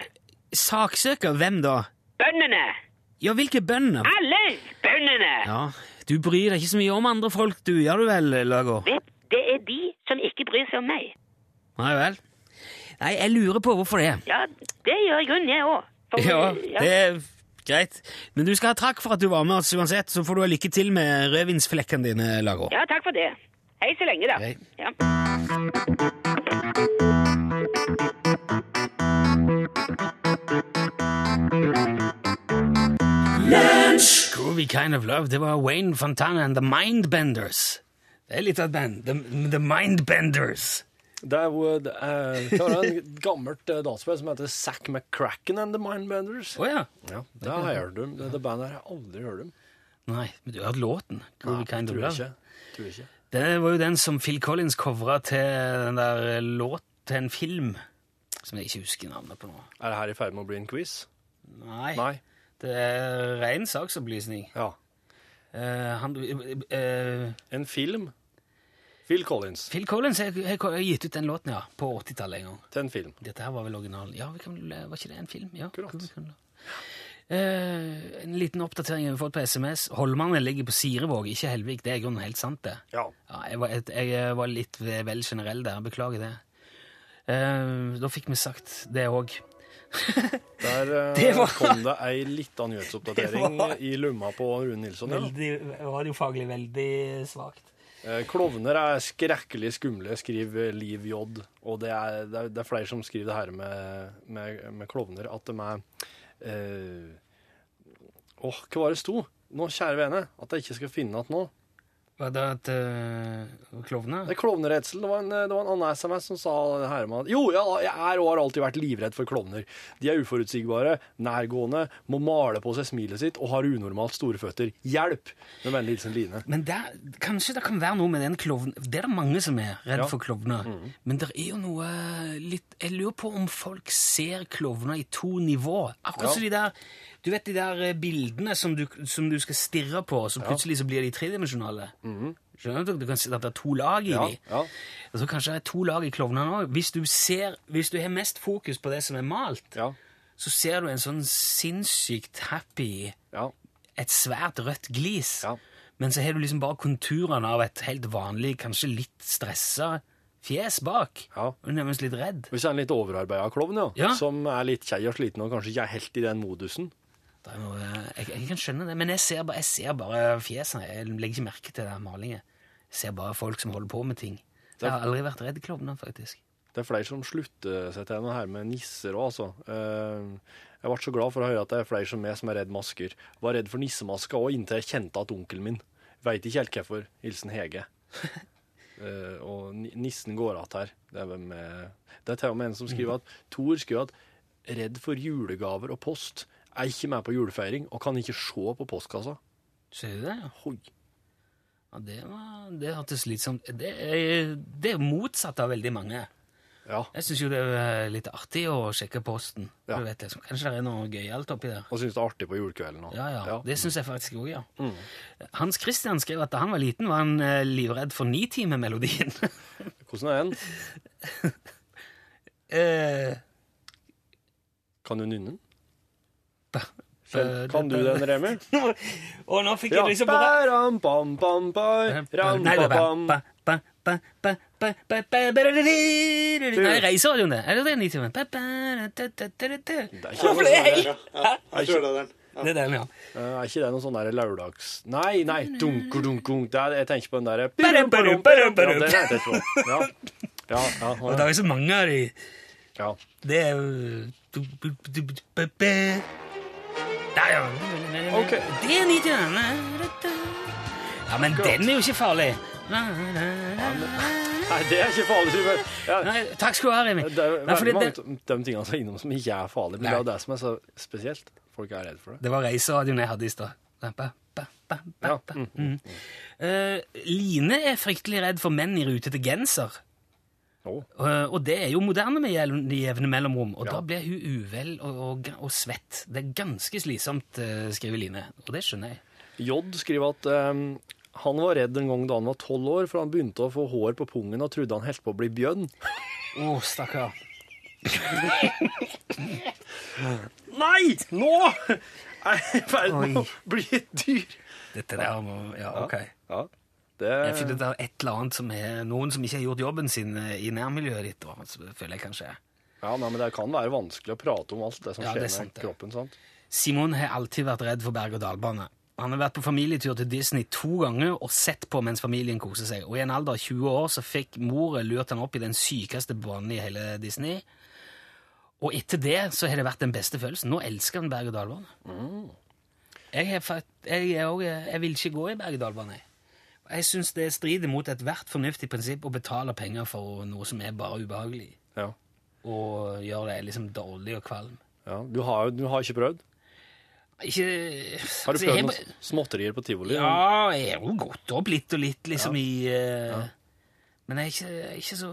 Saksøker hvem da? Bøndene! Ja, hvilke bønder? Alle bøndene! Ja, du bryr deg ikke så mye om andre folk, du, gjør du vel, Lager? Vet, det er de som ikke bryr seg om meg. Nei vel? Nei, jeg lurer på hvorfor det. Ja, det gjør i grunnen jeg òg. Ja, det er greit. Men du skal ha takk for at du var med oss uansett, så får du ha lykke til med rødvinsflekkene dine, Lager. ja, takk for det. Hei så lenge, da. Hei. Ja. Groovy Kind of Love, det var Wayne Fontana and The Mindbenders. Det er litt av et band. The, the Mindbenders. Det er jo det er, det er en gammelt eh, dataspill som heter Zack McCracken and the Mindbenders. Å ja. Ja, det har jeg hørt om. Det, det bandet har jeg aldri hørt om. Nei, men du har hørt låten. Groovy Nei, Kind of tror jeg Love. ikke. Tror jeg ikke. Det var jo den som Phil Collins covra til den der låt til en film som jeg ikke husker navnet på nå. Er det her i ferd med å bli en quiz? Nei. Nei. Det er ren saksopplysning. Ja. Eh, han, eh, En film? Phil Collins Phil Collins har gitt ut den låten, ja. På 80-tallet en gang. til en film. Dette her var vel originalen. Ja, vi kan, var ikke det en film? Ja, Akkurat. Eh, en liten oppdatering vi har fått på SMS. Holmane ligger på Sirevåg, ikke Helvik. Det er i grunnen helt sant, det. Ja. Ja, jeg, var, jeg var litt vel generell der. Beklager det. Eh, da fikk vi sagt det òg. Der eh, Det var- kom det ei lita nyhetsoppdatering [laughs] var- i lomma på Rune Nilsson. Ja. Veldig radiofaglig veldig svakt. Eh, Klovner er skrekkelig skumle, skriver Liv J. Og det er, det er, det er flere som skriver det her med, med, med klovner, at de er eh, Åh, hva var det sto? nå, kjære vene, at jeg ikke skal finne igjen nå. Var det at uh, Klovne? Det er klovneredsel. Det var en, det var en annen SMS som sa det her med at Jo, ja, jeg er og har alltid vært livredd for klovner. De er uforutsigbare, nærgående, må male på seg smilet sitt og har unormalt store føtter. Hjelp! Med vennlig hilsen Line. Men der, kanskje det kan være noe med den klovnen Det er det mange som er redd Ja. for klovner. Men det er jo noe litt Jeg lurer på om folk ser klovner i to nivå. Akkurat Ja. som de der Du vet de der eh, bildene som du, som du skal stirre på, og så plutselig så blir de tredimensjonale? Skjønner du? Du kan se at det er to lag i Ja, de. ja. Og så kanskje det er to lag i klovnene òg. Hvis, hvis du har mest fokus på det som er malt, Ja. så ser du en sånn sinnssykt happy ja. et svært rødt glis. Ja. Men så har du liksom bare konturene av et helt vanlig, kanskje litt stressa fjes bak. Ja. Og nærmest litt redd. Hvis er en litt overarbeida klovn, ja, Ja. som er litt kjei og sliten og kanskje ikke er helt i den modusen. Det noe, jeg, jeg kan skjønne det, men jeg ser bare, jeg ser bare fjesene. Jeg legger ikke merke til den malingen. Jeg ser bare folk som holder på med ting. Jeg har aldri vært redd klovner, faktisk. Det er flere som slutter seg til noe her med nisser òg, altså. Eh, Jeg ble så glad for å høre at det er flere som meg som er redd masker. Var redd for nissemasker òg inntil jeg kjente at onkelen min Veit ikke helt hvorfor. Hilsen Hege. uh, [laughs] og nissen går att her. Det er, med, det er til og med en som skriver at Tor skriver at redd for julegaver og post. Er ikke med på julefeiring og kan ikke se på postkassa. Ser du det? Hoi. Ja, det, var, det hørtes slitsomt Det er, det er motsatt av veldig mange. Ja. Jeg syns jo det er litt artig å sjekke posten. Ja. Du vet liksom, Kanskje det er noe gøyalt oppi der. Og syns det er artig på julekvelden òg. Ja, ja. Det syns jeg faktisk òg, ja. Mm. Hans Christian skrev at da han var liten, var han eh, livredd for Nitimemelodien. [laughs] Hvordan er den? [laughs] eh, Kan du nynne den? dette. Kan du den, Remi? og nå fikk jeg liksom bare ram pam pam Nei, reiseradioen, det. Er det den? Hvorfor det? Jeg kjører den. Det er den, ja. Er ikke det noe sånn der lørdags... Nei, nei. Dunker, dunker, dunk. Jeg tenker på den derre Ja, ja, ja, ja. Det er jo så mange av de. Ja. Det er jo der, ja. Det er Nitimen. Ja, men den er jo ikke farlig. Nei, det er ikke farlig, Ja, Nei, takk skal du ha, Remi. det er Nei, veldig mange det, de tingene som er innom som ikke er farlige, men det er det som er så spesielt. Folk er redd for det. det var reiseradioen jeg hadde i stad. Ja, mm, Mm. Uh, Line er fryktelig redd for menn i rutete genser. Eh, og det er jo moderne med jevne mellomrom, og Ja. da blir hun uvel og, og, og svett. Det er ganske slitsomt, eh, skriver Line, og det skjønner jeg. J skriver at um, han var redd en gang da han var tolv år, for han begynte å få hår på pungen og trodde han holdt på å bli bjørn. Å, stakkar. [laughs] Nei! Nå er jeg i ferd med å bli et dyr. Dette der må Ja, ok. Ja, det Jeg føler det er et eller annet som er noen som ikke har gjort jobben sin eh, i nærmiljøet ditt. da, så føler jeg kanskje. Ja, nei, men Det kan være vanskelig å prate om alt det som Ja, skjer det med kroppen. sant? Simon har alltid vært redd for berg-og-dal-bane. Han har vært på familietur til Disney to ganger og sett på mens familien koser seg. Og I en alder av 20 år så fikk moren lurt han opp i den sykeste banen i hele Disney. Og etter det så har det vært den beste følelsen. Nå elsker han berg-og-dal-bane. Jeg, har fakt- jeg, er jeg vil ikke gå i berg-og-dal-bane. Jeg syns det strider mot ethvert fornuftig prinsipp å betale penger for noe som er bare ubehagelig. Ja. Og gjøre det liksom dårlig og kvalm. ja. Du, har, du har ikke prøvd? Ikke Har du altså, jeg prøvd har- noen småtterier på tivoli? Ja, jeg har jo gått opp litt og litt, liksom, i eh, Men jeg er ikke, jeg er ikke så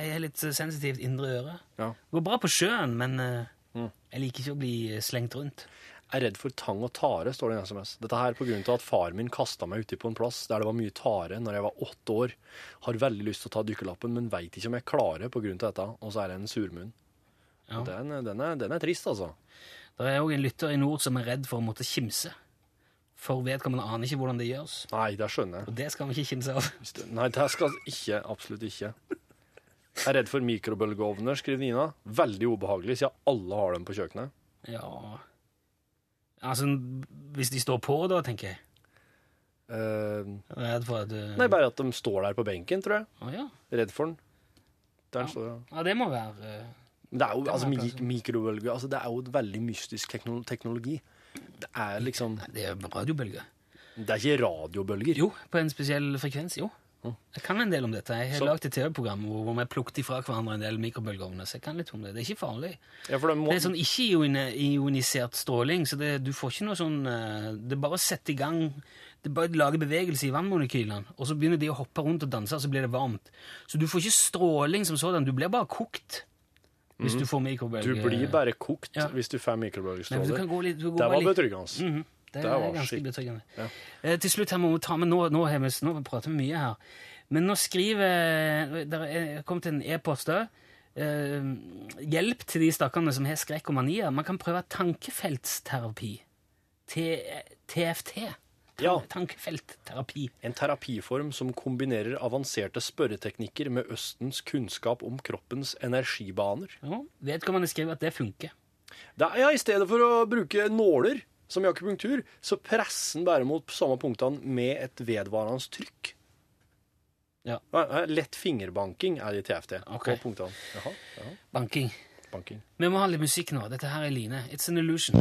Jeg er litt sensitivt indre øre. Ja. Går bra på sjøen, men eh, Mm. jeg liker ikke å bli slengt rundt. Er redd for tang og tare, står det i en SMS. Dette her av at far min kasta meg uti på en plass der det var mye tare når jeg var åtte år. Har veldig lyst til å ta dykkerlappen, men veit ikke om jeg klarer av dette. Og så er det en surmunn. Ja. Den, den, er, den er trist, altså. Det er òg en lytter i nord som er redd for å måtte kimse. For vedkommende aner ikke hvordan det gjøres. Nei, det skjønner jeg. Og det skal vi ikke kimse av. Nei, det skal ikke. Absolutt ikke. Jeg er redd for mikrobølgeovner, skriver Nina. Veldig ubehagelig, siden alle har dem på kjøkkenet. Ja Altså, hvis de står på, da, tenker jeg. Eh, Jeg er Redd for at du nei, bare at de står der på benken, tror jeg. Å ja. Redd for den. Der står jeg. ja, det må være eh, Men det er jo Kan altså, mik mikrobølge altså, Det er jo et veldig mystisk tekno teknologi. Det er liksom Det er radiobølger. Det er ikke radiobølger. Jo, på en spesiell frekvens, jo. Jeg kan en del om dette. Jeg har Så- et TV-program hvor vi plukket ifra hverandre en del mikrobølgeovner, så jeg kan litt om det. Det er ikke farlig. Ja, det må, Det er sånn ikke-ionisert stråling, så det, du får ikke noe sånn eh, Det er bare å sette i gang Det er bare å lage bevegelse i vannmolekylene, og så begynner de å hoppe rundt og danse, og så blir det varmt. Så du får ikke stråling som sådan, du blir bare kokt hvis du får mikrobølge... du blir bare kokt Ja. hvis du får mikrobølgestråler. Det var betryggende. Mhm, Det, Det er var ganske betryggende. Ja. Eh, til slutt her må vi ta med, nå, nå, vi, nå prater vi mye her, men nå skriver Det er kommet en e-post òg. hjelp til de stakkarene som har skrekk og manier. Man kan prøve tankefeltsterapi. T TFT. Tan Ja. Tankefeltterapi. En terapiform som kombinerer avanserte spørreteknikker med Østens kunnskap om kroppens energibaner. Ja, vedkommende skriver at det funker. Det er, ja, I stedet for å bruke nåler som i akupunktur, så presser den bare mot samme punktene med et vedvarende trykk. Ja. Lett fingerbanking er det i TFT. Okay. På punktene. Jaha, jaha, Banking. banking. Vi må ha litt musikk nå. Dette her er Line. It's an illusion.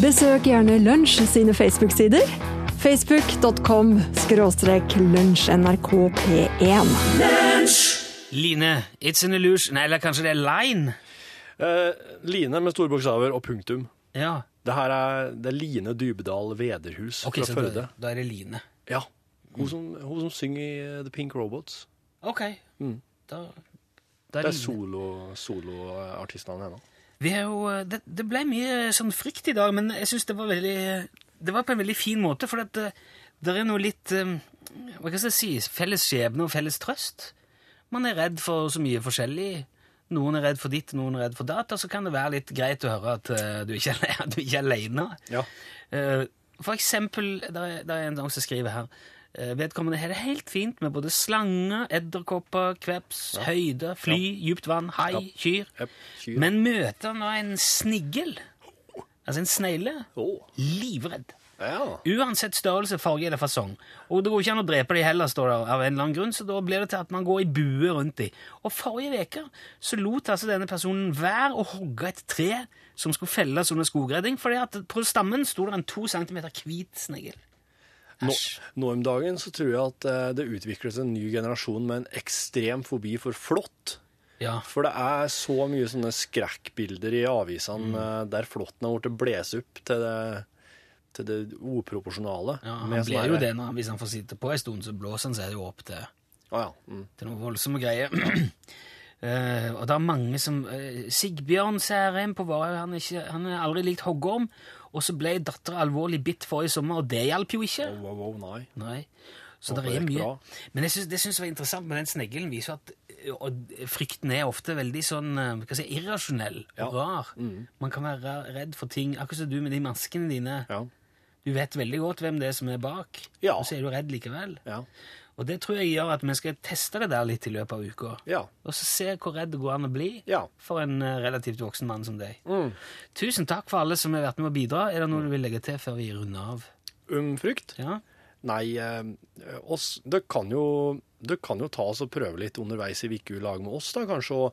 Besøk gjerne Lunsj sine Facebook-sider. Facebook.com skråstrek lunsjnrkp1. Line, it's an illusion. Eller kanskje det er line? Eh, line med store bokstaver og punktum. Ja. Det her er, det er Line Dybedal Vederhus okay, fra Førde. da, er det Line. Ja. Hun som, hun som synger i eh, The Pink Robots. Ok. Mm. Da, Det da er Line. solo- soloartistene hennes. Vi har jo, eh, det, det ble mye sånn frykt i dag, men jeg syns det var veldig Det var på en veldig fin måte, for at det, det er noe litt eh, Hva skal jeg si? Felles skjebne og felles trøst. Man er redd for så mye forskjellig. Noen er redd for ditt, noen er redd for datt, og så kan det være litt greit å høre at uh, du, ikke er, [laughs] du ikke er alene. Ja. Uh, for eksempel, det er, der er en som skriver her uh, Vedkommende har det helt fint med både slanger, edderkopper, kveps, høyde, fly, djupt vann, hai, Ja. kyr. Yep. Kyr. Men møter nå en snigel, altså en snegle, oh. livredd. Ja. Uansett størrelse, farge eller fasong. Og det går ikke an å drepe de heller, står det av en eller annen grunn, så da blir det til at man går i bue rundt de. Og forrige uke så lot altså denne personen være å hogge et tre som skulle felles under skogredding, fordi at på stammen sto det en to centimeter hvit snegl. Nå, nå om dagen så tror jeg at eh, det utvikles en ny generasjon med en ekstrem fobi for flått. Ja. For det er så mye sånne skrekkbilder i avisene Mm. eh, der flåtten har blitt blåst opp til det, til det uproporsjonale. ja han blir jo det når, hvis han får sitte på en stund, så blåser han seg jo opp til Å ja. Mm. til noen voldsomme greier. uh, [clears throat] og det er mange som uh, Sigbjørn Særheim på Varhaug, han, er ikke- han har aldri likt hoggorm. Og så ble dattera alvorlig bitt forrige sommer, og det hjalp jo ikke. Wow, wow, wow, nei. Nei. Så det er mye. bra. Men jeg synes, det syns jeg var interessant med den sneglen. viser at eh, frykten er ofte veldig sånn hva si, irrasjonell Ja. og rar. Man kan være redd for ting, akkurat som du med de maskene dine. Ja. Du vet veldig godt hvem det er som er bak, Ja. og så er du redd likevel. Ja. Og det tror jeg gjør at vi skal teste det der litt i løpet av uka. Ja. Og så se hvor redd det går an å bli Ja. for en eh, relativt voksen mann som deg. Mm. Tusen takk for alle som har vært med å bidra. Er det noe du vil legge til før vi runder av? Um frykt? Ja? Nei, eh, oss, det kan jo det kan jo ta oss og prøve litt underveis i uka i lag med oss, da. Kanskje eh,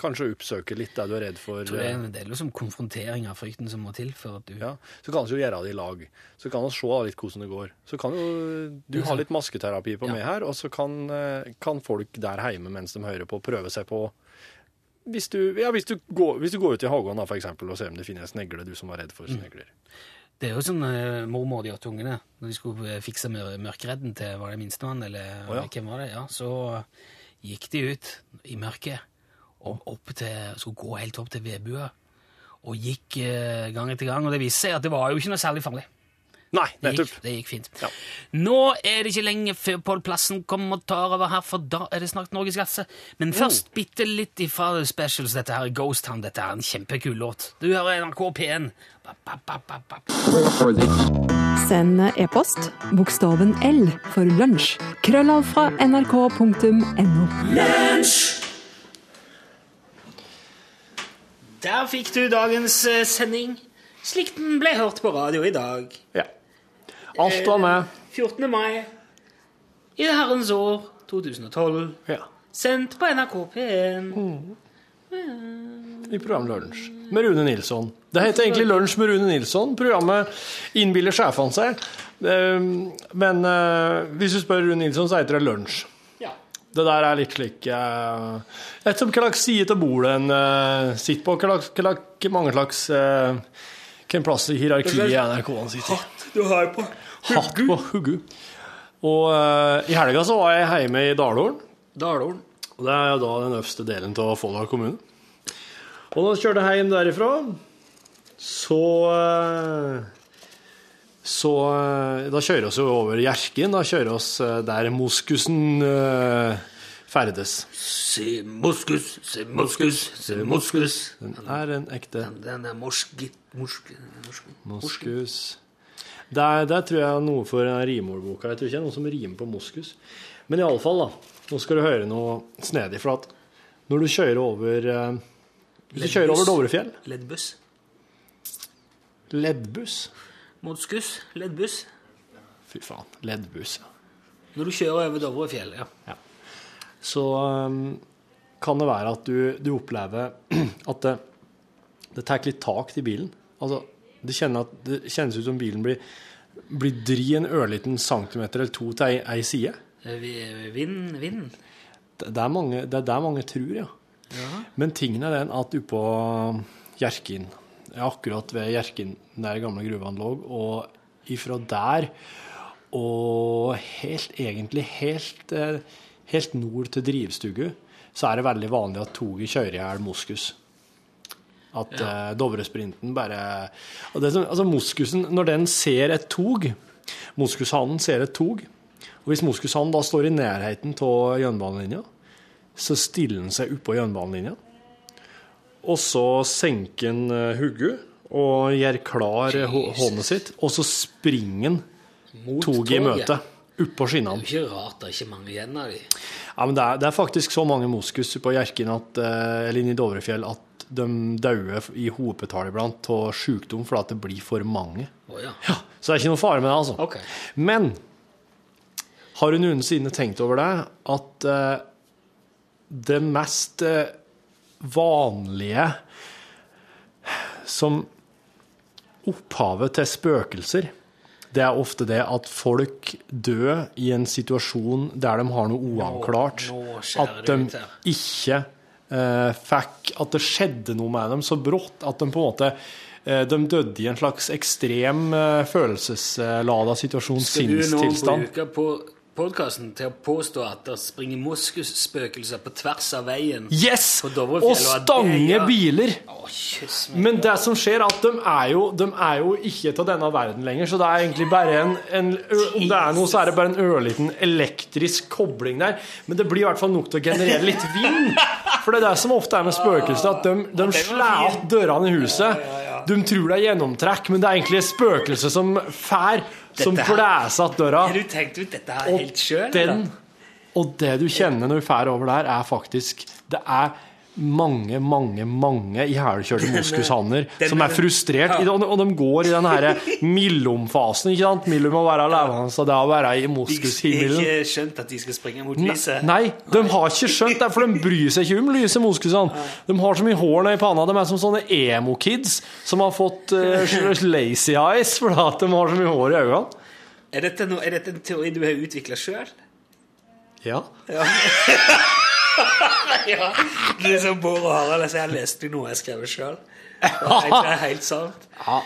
kanskje oppsøke litt det du er redd for. Jeg tror det er eh, liksom konfrontering av frykten som må til for at du Ja, så kan vi jo gjøre det i lag. Så kan vi se litt hvordan det går. Så kan jo du ha litt masketerapi på Ja. meg her, og så kan, eh, kan folk der hjemme mens de hører på, prøve seg på hvis du, ja, hvis du, går, hvis du går ut i hagen da, for eksempel, og ser om det finnes snegler, du som var redd for Mm. snegler. Det er jo sånn eh, mormor de åtte ungene, når de skulle eh, fikse mør mørkeredden til var det minstemann, eller oh, ja. hvem var det? Ja, så gikk de ut i mørket og opp til, skulle gå helt opp til vedbua, og gikk eh, gang etter gang, og det viste seg at det var jo ikke noe særlig farlig. Nei, Det nettopp. gikk, det gikk fint. Ja. Nå er det ikke lenge før Pål Plassen kommer og tar over her, for da er det snart Norgesklasse. Men først bitte litt ifra The Specials, dette her Ghost Town. Dette er en kjempekul låt. Du hører NRK P1. Ba, ba, ba, ba, ba. Send e-post bokstaven L for lunsj. Krøllav fra nrk.no. Der fikk du dagens eh, sending, slik den ble hørt på radio i dag. Ja. Alt var med. 14. mai i det herrens år 2012. Ja. Sendt på NRK P1. i programmet Lunsj med Rune Nilsson. Det heter egentlig Lunsj med Rune Nilsson. Programmet innbiller sjefene seg. Eh, Men eh, hvis du spør Rune Nilsson, så heter det Lunsj. Ja. Det der er litt slik eh, Et som hva slags side til bordet en eh, sitter på. Hva slags, mange slags eh, Hvilken plass i hierarkiet i NRK han sitter i. Du har på Hatt på huggu. Og uh, i helga så var jeg hjemme i Dalålen. Dalålen. Og det er jo da den øverste delen av Folldal kommune. Og da kjørte jeg hjem derifra, så eh, Så eh, Da kjører vi jo over Hjerkinn. Da kjører vi der moskusen ferdes. Se moskus, se moskus, se moskus. Den er en ekte Den er morsk, morsk, morsk. moskus. Det, er, det tror jeg er noe for rimordboka. Jeg tror ikke det er noen som rimer på moskus. Men iallfall, da. Nå skal du høre noe snedig. For at når du kjører over eh, Hvis du kjører over Dovrefjell Leddbuss. Leddbuss. Moskus, leddbuss. Fy faen. Leddbuss, ja. Når du kjører over Dovrefjell, ja. Så um, kan det være at du, du opplever [clears throat] at det, det tar litt tak til bilen. Altså, det, at, det kjennes ut som bilen blir, blir dri en ørliten centimeter eller to til ei, ei side. Eh, Vind, vind. Det, det, er mange, det er der mange tror, ja. Men tingen er den at oppå Hjerkinn, akkurat ved Hjerkinn, der gamle gruvene lå, og ifra der og helt, egentlig helt, eh, helt nord til Drivstugu, så er det veldig vanlig at toget kjører i hjel moskus. At eh, Dovresprinten bare og det som, altså Moskusen, når den ser et tog Moskushannen ser et tog, og hvis Moskushannen da står i nærheten av jernbanelinja, så stiller han seg oppå jernbanelinja. Og så senker han eh, hodet og gjør klar eh, hånda sitt, og så springer han toget i møte oppå skinnene. Det er jo ikke rart det er ikke mange igjen av de. Ja, men det er, det er faktisk så mange moskus på Hjerkinn eh, eller inne i Dovrefjell at de dauer i hopetall iblant av sykdom fordi det blir for mange. Oh, ja. Ja, så det er ikke noe fare med det, altså. Okay. Men har du noensinne tenkt over det at uh, det mest uh, vanlige som opphavet til spøkelser, det er ofte det at folk dør i en situasjon der de har noe uavklart. nå At de ikke fikk At det skjedde noe med dem så brått at de på en måte eh, de døde i en slags ekstrem eh, følelseslada situasjon, Skal du nå bruke på podkasten til å påstå at det springer moskusspøkelser på tvers av veien? Yes! Og stange biler! Oh. Men det som skjer, er at de er jo, de er jo ikke til denne verden lenger. Så det er egentlig bare en, en Om det er noe, så er det bare en ørliten elektrisk kobling der. Men det blir i hvert fall nok til å generere litt vind. For det er det som ofte er med spøkelser, at de, de slår opp dørene i huset. De tror det er gjennomtrekk, men det er egentlig et spøkelse som fær, som blæser att døra. Har du tenkt ut dette her helt sjøl? og det du kjenner når du fær over der, er faktisk Det er mange, mange, mange ihjelkjørte moskushanner som er frustrert, Ja. og de går i den her [laughs] millom-fasen. ikke sant? Mellom å være levende og det å være i De har ikke skjønt at de skal springe mot lyset? Nei, de har ikke skjønt det, for de bryr seg ikke om lyse moskusene. De har så mye hår nedi panna. De er som sånne emo-kids som har fått uh, [laughs] lazy eyes fordi de har så mye hår i øynene. Er dette, no, er dette en teori du har utvikla sjøl? Ja. ja. [laughs] [laughs] Det er som Bård og Harald. Altså, jeg leste noe jeg skrev sjøl. Det er helt sant. Ja.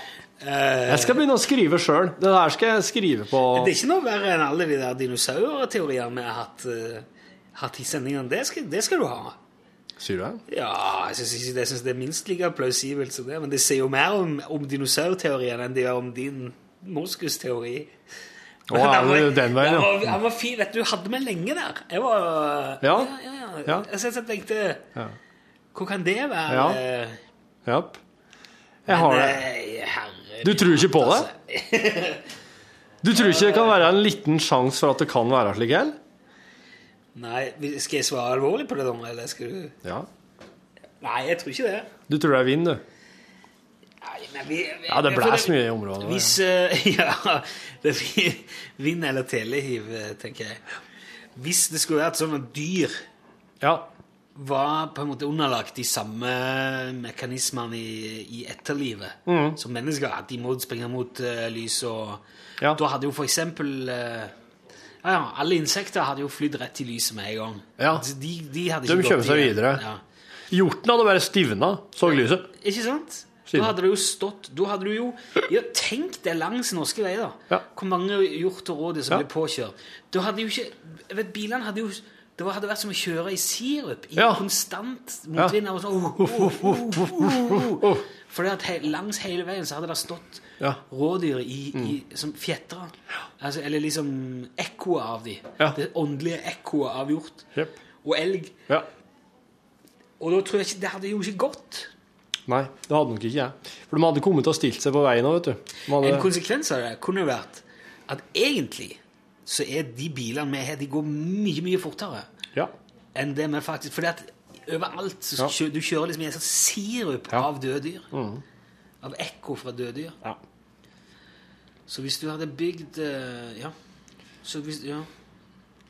Jeg skal begynne å skrive sjøl. Det der skal jeg skrive på det er ikke noe verre enn alle de der dinosaurteoriene vi har hatt, uh, hatt i sendingene. Det det skal du ha. Sier du det? Ja, jeg syns det, jeg synes det er minst like plausibelt som det. Men det sier jo mer om, om dinosaurteorien enn det gjør om din moskusteori. Å, er det den veien, ja. han var fin. Vet du, hadde meg lenge der. Jeg var Ja. ja, ja, Ja. Jeg, tenkte Hvor kan det være? Ja. Eh, Jeg har det. Du tror ikke på det? Altså, Du tror ikke det kan være en liten sjanse for at det kan være slik heller? Nei, skal jeg svare alvorlig på det, da? Eller skal du Ja. Nei, jeg tror ikke det. Du tror det er vind, du? Nei, men vi, vi, Ja, det blæs mye i området. Hvis uh, [laughs] Ja, det vind eller telehiv, eh, tenker jeg. Hvis det skulle vært sånn at dyr Ja. var på en måte underlagt de samme mekanismene i, i etterlivet som mennesker. At de må springe mot uh, lys og Ja. Da hadde jo for eksempel uh, ja, Alle insekter hadde jo flydd rett i lyset med en gang. Ja. De, de, hadde De ikke de gått seg videre. Ja. Hjorten hadde bare stivna, så lyset. Ikke sant? Da hadde det jo stått Da hadde du jo ja, Tenk deg langs norske veier. Ja. Hvor mange hjort og rådyr som Ja. ble påkjørt. Da hadde jo ikke vet, Bilene hadde jo det hadde vært som å kjøre i sirup i Ja. konstant motvind. Ja. oh, oh, oh, oh, oh. [laughs] At langs hele veien så hadde det stått Ja. rådyr i, i, som fjetra. Altså, eller liksom ekkoet av de. Ja. Det åndelige ekkoet av hjort. Yep. Og elg. Ja. Og da tror jeg ikke Det hadde jo ikke gått. Nei, det hadde nok ikke jeg. For de hadde kommet å stilt seg på veien òg, vet du. Hadde, En konsekvens av det kunne vært at egentlig så er de bilene vi har, de går mye, mye fortere ja. enn det vi faktisk Fordi at overalt så Ja. du kjører liksom i en sånn sirup Ja. Mm. av døde dyr. Av ekko fra døde dyr. Ja. Så hvis du hadde bygd eh, Ja. Så hvis, ja.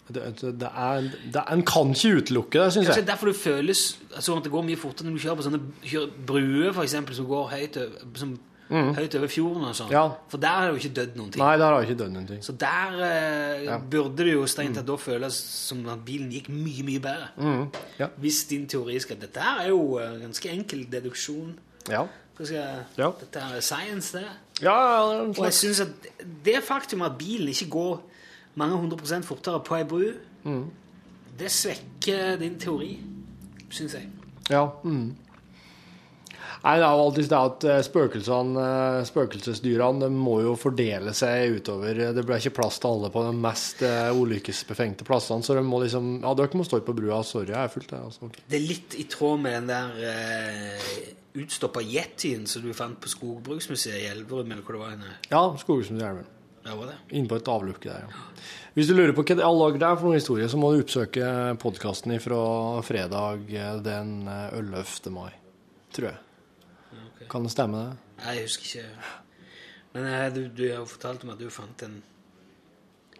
Det, det, det er, det er, en kan ikke utelukke det, syns jeg. Det er derfor det føles som at det går mye fortere når du kjører på sånne kjører bruer for eksempel, som går høyt over, som, høyt over fjorden. og sånn. Mm. Ja. For der har det jo ikke dødd noen ting. Nei, der har jeg ikke dødd noen ting. Så der eh, Ja. burde det jo strengt tatt da føles som at bilen gikk mye, mye bedre. Mm. Ja. Hvis din teori skal Dette her er jo en ganske enkel deduksjon. Ja. Skal. Dette er science, det. Ja, ja, det er en Og jeg syns at det faktum at bilen ikke går mange hundre prosent fortere på ei bru, Mm. det svekker din teori, syns jeg. Ja. Mm. Nei, det er jo alltid det at eh, spøkelsene, eh, spøkelsesdyrene de må jo fordele seg utover. Det blir ikke plass til alle på de mest eh, ulykkesbefengte plassene, så de må liksom Ja, dere må stå på brua. Sorry, jeg er fullt, jeg. Altså. Det er litt i tråd med den der uh, utstoppa yetien som du fant på Skogbruksmuseet i Elverum, eller hvor det var henne. Ja, Skogsmuseet Ja, var det? Inne på et avlukke der, ja. Hvis du lurer på hva alle dager det er for noen historie, så må du oppsøke podkasten fra fredag eh, den eh, 11. mai, tror jeg. Kan det stemme, det? Nei, jeg husker ikke. Men eh, du, du har jo fortalt om at du fant en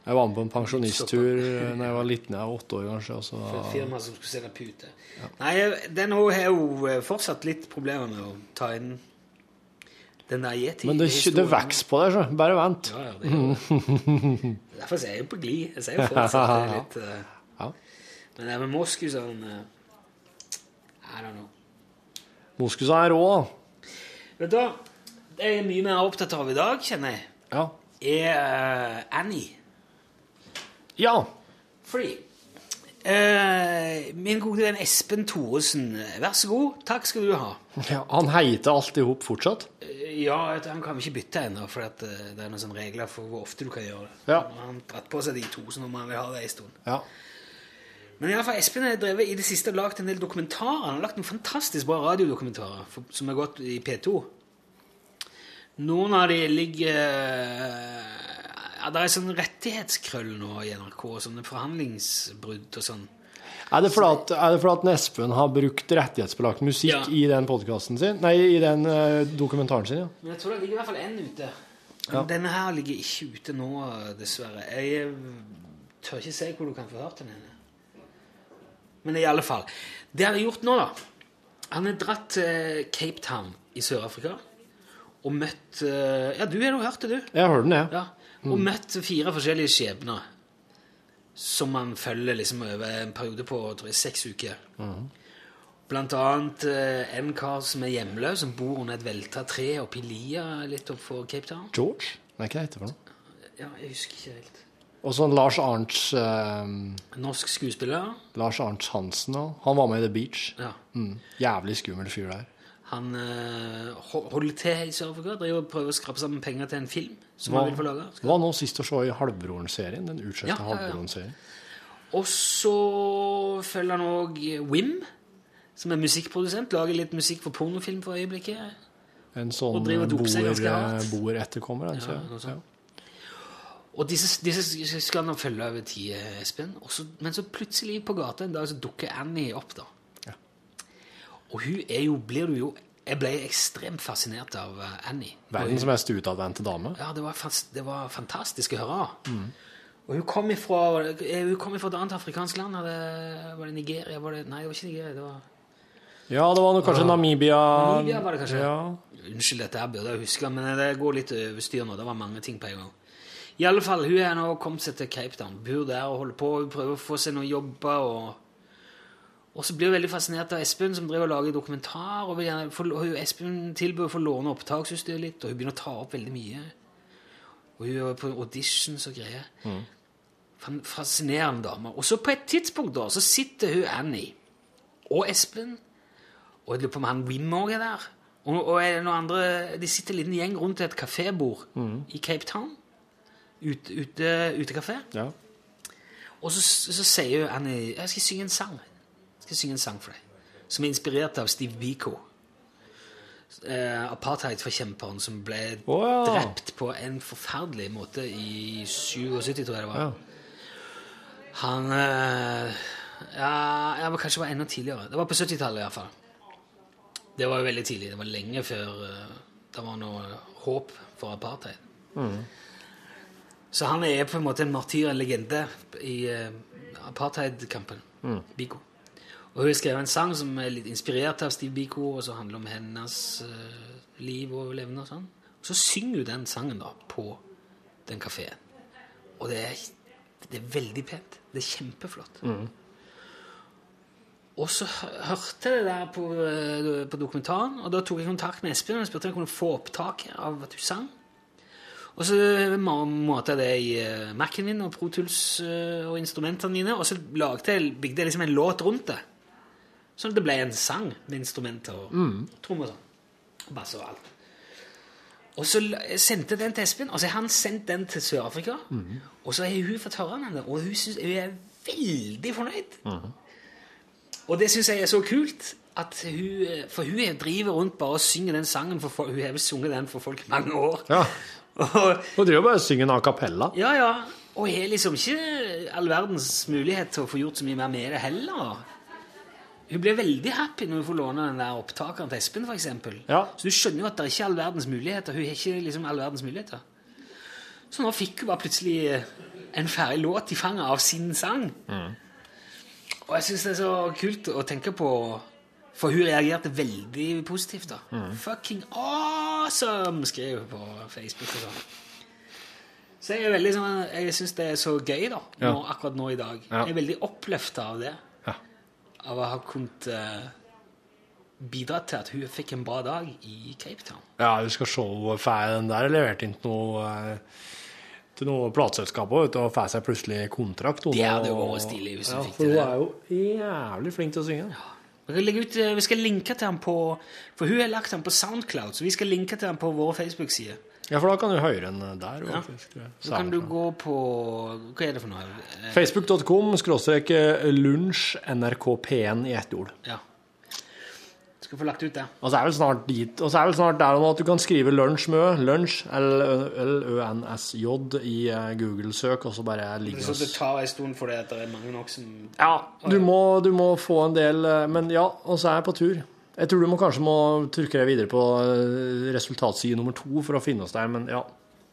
Jeg var med på en pensjonisttur da jeg var liten, jeg var åtte år kanskje. Og så, for firma som skulle selge pute. Nei, den har jo eh, fortsatt litt problemer med å ta inn den der yeti men det, det vokser på deg, så bare vent. Ja, ja, det gjør. [laughs] Derfor er jeg jo på glid. Jeg sier jo fortsatt litt uh, Ja. Men det med moskusene Jeg vet I don't know. Moskus er rå. Vet du hva? Det jeg er mye mer opptatt av i dag, kjenner jeg, Ja. er uh, Annie. ja. Fordi Uh, Min gode venn Espen Thoresen, vær så god. Takk skal du ha. ja. Han heiter alt i hop fortsatt. Eh, Ja, han kan vi ikke bytte ennå, for eh, det er noen sånne regler for hvor ofte du kan gjøre det. Ja. Han har dratt på seg de to, så nå må han vil ha det en stund. Ja. Men i alle fall, Espen har drevet i det siste og lagt en del dokumentarer. Han har lagt noen fantastisk bra radiodokumentarer for, som har gått i P2. Noen av de ligger ja, Det er sånn rettighetskrøll nå i NRK, sånne forhandlingsbrudd og sånn. Er det fordi at, er det fordi at Espen har brukt rettighetsbelagt musikk Ja. i den podkasten sin? Nei, i den eh, dokumentaren sin, ja. Men jeg tror det ligger i hvert fall én ute. Men denne her ligger ikke ute nå, dessverre. Jeg tør ikke si hvor du kan få hørt den henne. Men i alle fall. Det han har gjort nå, da Han har dratt til Cape Town i Sør-Afrika og møtt eh, Ja, du har jo hørt det, du. Jeg har hørt den, jeg. Ja, og møtt fire forskjellige skjebner som man følger liksom over en periode på tror jeg, seks uker. Blant annet eh, en kar som er hjemløs, som bor under et velta tre oppe i lia litt oppfor Cape Town. George? Nei, hva heter det for noe? Ja, jeg husker ikke helt. Og sånn Lars Arnts eh, Norsk skuespiller. Lars Arnts Hansen òg. Han var med i The Beach. Ja. Mm. Jævlig skummel fyr der. Han eh, holder til i Sør-Afrika, og prøver å skrape sammen penger til en film som Hva- han vil få lage. Hva var nå sist å se i Halvbroren-serien. Den utskjelte Ja, ja, ja. Halvbroren-serien. Og så følger han òg Wim, som er musikkprodusent. Lager litt musikk for pornofilm for øyeblikket. En sånn boer-etterkommer. Ja, altså. sånt. Ja. Og disse, disse skal han følge over tid, Espen. Også, men så plutselig på gata en dag så dukker Annie opp, da. Ja. Og hun er jo, blir du jo Jeg ble ekstremt fascinert av eh, Annie. Verdens mest utadvendte dame. Ja, det var, det var fantastisk å høre. Og hun kom ifra, eh, hun kom ifra et annet afrikansk land. Det, var det Nigeria? Var det, nei, det var ikke Nigeria. det var... Ja, det var noe, kanskje Namibia. Namibia var det kanskje? Ja. Unnskyld, dette her burde jeg huske, men det går litt over styr nå. Det var mange ting på en gang. I alle fall, hun er nå kommet seg til Cape Town. Bor der og holder på. Hun prøver å få seg noen jobber. Og, og så blir hun veldig fascinert av Espen, som driver og lager dokumentar. Og gjerne Espen tilbyr å få låne opptaksutstyret litt, og hun begynner å ta opp veldig mye. Og hun er på auditions og greier. Mm. Fascinerende dame. Og så på et tidspunkt da, så sitter hun Annie og Espen og jeg lurer på om han Wim òg er der. Og, og er det noen andre De sitter en liten gjeng rundt et kafébord i Cape Town. Ute, ute, utekafé. ja. Og så, så sier hun Annie Jeg skal synge en sang. Skal synge en sang for deg. Som er inspirert av Steve Biko. Eh, Apartheidforkjemperen som ble oh, ja. drept på en forferdelig måte i 77, tror jeg det var. Ja. Han eh, ja, jeg var kanskje det enda tidligere. Det var på 70-tallet iallfall. Det var jo veldig tidlig. Det var lenge før eh, det var noe håp for apartheid. Så han er på en måte en martyr, en legende, i eh, apartheidkampen. Biko. Og hun har skrevet en sang som er litt inspirert av Steve Biko, og som handler om hennes uh, liv og levende og sånn. Og så synger hun den sangen da på den kafeen. Og det er, det er veldig pent. Det er kjempeflott. Og så hørte jeg det der på, eh, på dokumentaren, og da tok jeg kontakt med Espen og spurte om jeg kunne få opptak av at hun sang. Og så måtte jeg det i eh, Mac-en min og Pro Tools og instrumentene mine, og så lagde jeg, bygde jeg liksom en låt rundt det. Sånn at det ble en sang med instrumenter og trommer og sånn. Bass og alt. Og så sendte den til Espen, og så har han sendt den til Sør-Afrika. Og så har hun fått høre den, og hun, synes, hun er veldig fornøyd. Og det syns jeg er så kult. At hun, for hun driver rundt bare og synger den sangen for folk. Hun har vel sunget den for folk i mange år. Ja. [laughs] Og, Hun driver bare og synger en a cappella. ja, ja. Og har liksom ikke all verdens mulighet til å få gjort så mye mer med det heller. Hun blir veldig happy når hun får låne den der opptakeren til Espen, f.eks. Ja. Så du skjønner jo at det er ikke all verdens muligheter. Hun har ikke liksom all verdens muligheter. Så nå fikk hun bare plutselig eh, en ferdig låt i fanget av sin sang. Og jeg syns det er så kult å tenke på For hun reagerte veldig positivt. da. Fucking awesome! skrev hun på Facebook. og sånn. Så jeg er veldig sånn, jeg syns det er så gøy da, nå, Ja. akkurat nå i dag. Ja. Jeg er veldig oppløfta av det. Ja. Av å ha kunnet eh, bidra til at hun fikk en bra dag i Cape Town. Ja, du skal se henne får den der levert inn til noe eh, til noe plateselskap også, vet du, og får seg plutselig kontrakt. Det hadde jo vært stilig hvis hun ja, fikk for hun er jo jævlig flink til å synge. Vi skal, ut, eh, vi skal linke til ham på For hun har lagt ham på Soundcloud, så vi skal linke til ham på våre Facebook-sider. Ja, for da kan du høre den der. Ja. faktisk. Så kan du gå på Hva er det for noe? Eh, Facebook.com skråstrek eh, lunsj nrkp1 i ett ord. Ja. Skal få lagt ut det. Og så er vel snart dit, og så er vel snart der nå at du kan skrive lunsj med lunsj, L-Ø-N-S-J i eh, Google-søk, og så bare ligge Så det tar en stund fordi at det er mange nok som Ja, du må, du må få en del, eh, men ja, og så er jeg på tur. Jeg tror du må kanskje må trykke deg videre på eh, resultatside nummer to for å finne oss der, men ja.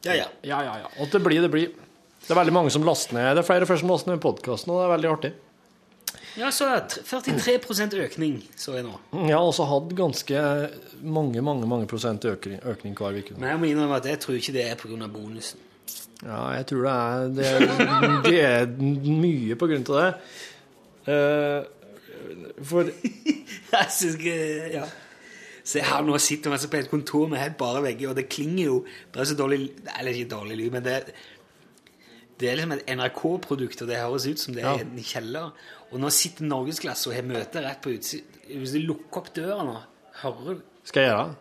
Ja, ja. Ja, ja, ja. Og det blir, det blir. Det er veldig mange som laster ned. Det er flere og flere som laster ned podkasten, og det er veldig artig. Ja, så er 43% økning, så jeg nå. Jeg har også hatt ganske mange, mange mange prosent økning, økning hver uke. Men jeg må innrømme at jeg tror ikke det er pga. bonusen. Ja, jeg tror det er Det, det er mye på grunn av det. Eh, for [laughs] Jeg syns ikke Ja. Så jeg har nå sitter vi på et kontor med helt bare vegger, og det klinger jo Det er så dårlig Eller ikke dårlig lyd, men det, det er liksom et NRK-produkt, og det høres ut som det er Ja. en kjeller. Og nå sitter Norgesklasse og har møte rett på utsiden. Hvis du lukker opp døra nå, hører du Skal jeg gjøre det?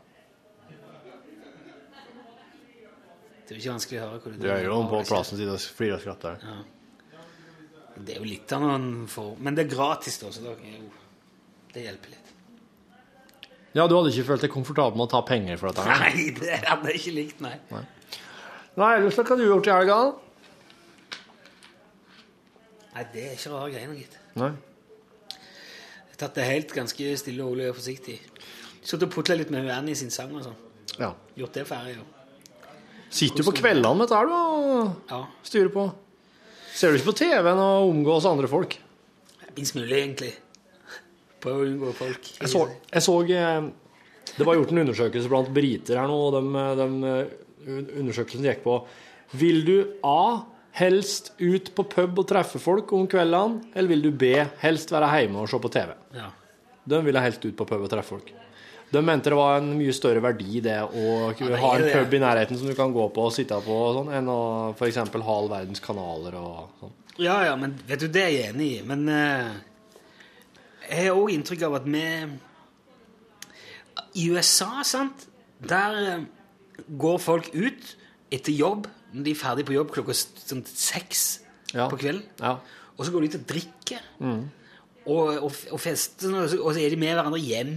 Det er jo ikke vanskelig å høre hvor Du er jo på plassen sin og flirer og skratter. Det er jo litt av noen for Men det er gratis, da, så Det hjelper litt. Ja, du hadde ikke følt deg komfortabel med å ta penger for dette? her? Nei, det hadde jeg ikke likt, nei. Nei, ellers hva har du gjort i helga? Nei, det er ikke rare greiene, gitt. Nei. Jeg har tatt det helt ganske stille og rolig og forsiktig. Sittet og putla litt med Annie sin sang og sånn. Ja. Gjort det ferdig. jo. Sitter du på kveldene med dette her, du, og Ja. styrer på? Ser du ikke på TV-en og omgås andre folk? Minst mulig, egentlig. Prøver å unngå folk. Jeg så, jeg så eh, Det var gjort en undersøkelse blant briter her nå, og de, de undersøkelsen gikk på Vil du A. Helst ut på pub og treffe folk om kveldene, eller vil du B. Helst være hjemme og se på TV? Ja. De ville helst ut på pub og treffe folk. De mente det var en mye større verdi det å ha en pub i nærheten som du kan gå på og sitte på, og sånn, enn å f.eks. ha all verdens kanaler og sånn. Ja, ja, men vet du, det er jeg enig i. Men uh, jeg har òg inntrykk av at vi I USA, sant, der uh, går folk ut etter jobb når de er ferdig på jobb klokka sånn seks Ja. på kvelden. Ja. Og så går de ut og drikker. Og, og, og fester, og så er de med hverandre hjem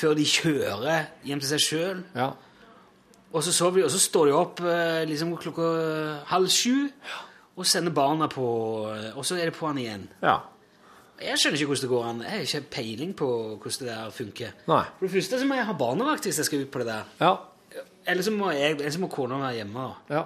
før de kjører hjem til seg sjøl. ja. Og så sover de, og så står de opp eh, liksom klokka halv sju og sender barna på eh, Og så er det på han igjen. ja. Jeg skjønner ikke hvordan det går an. Jeg har ikke peiling på hvordan det der funker. Nei. For det første så må jeg ha barnevakt hvis jeg skal ut på det der. Ja. Eller så må, jeg, eller så må kona være hjemme. ja.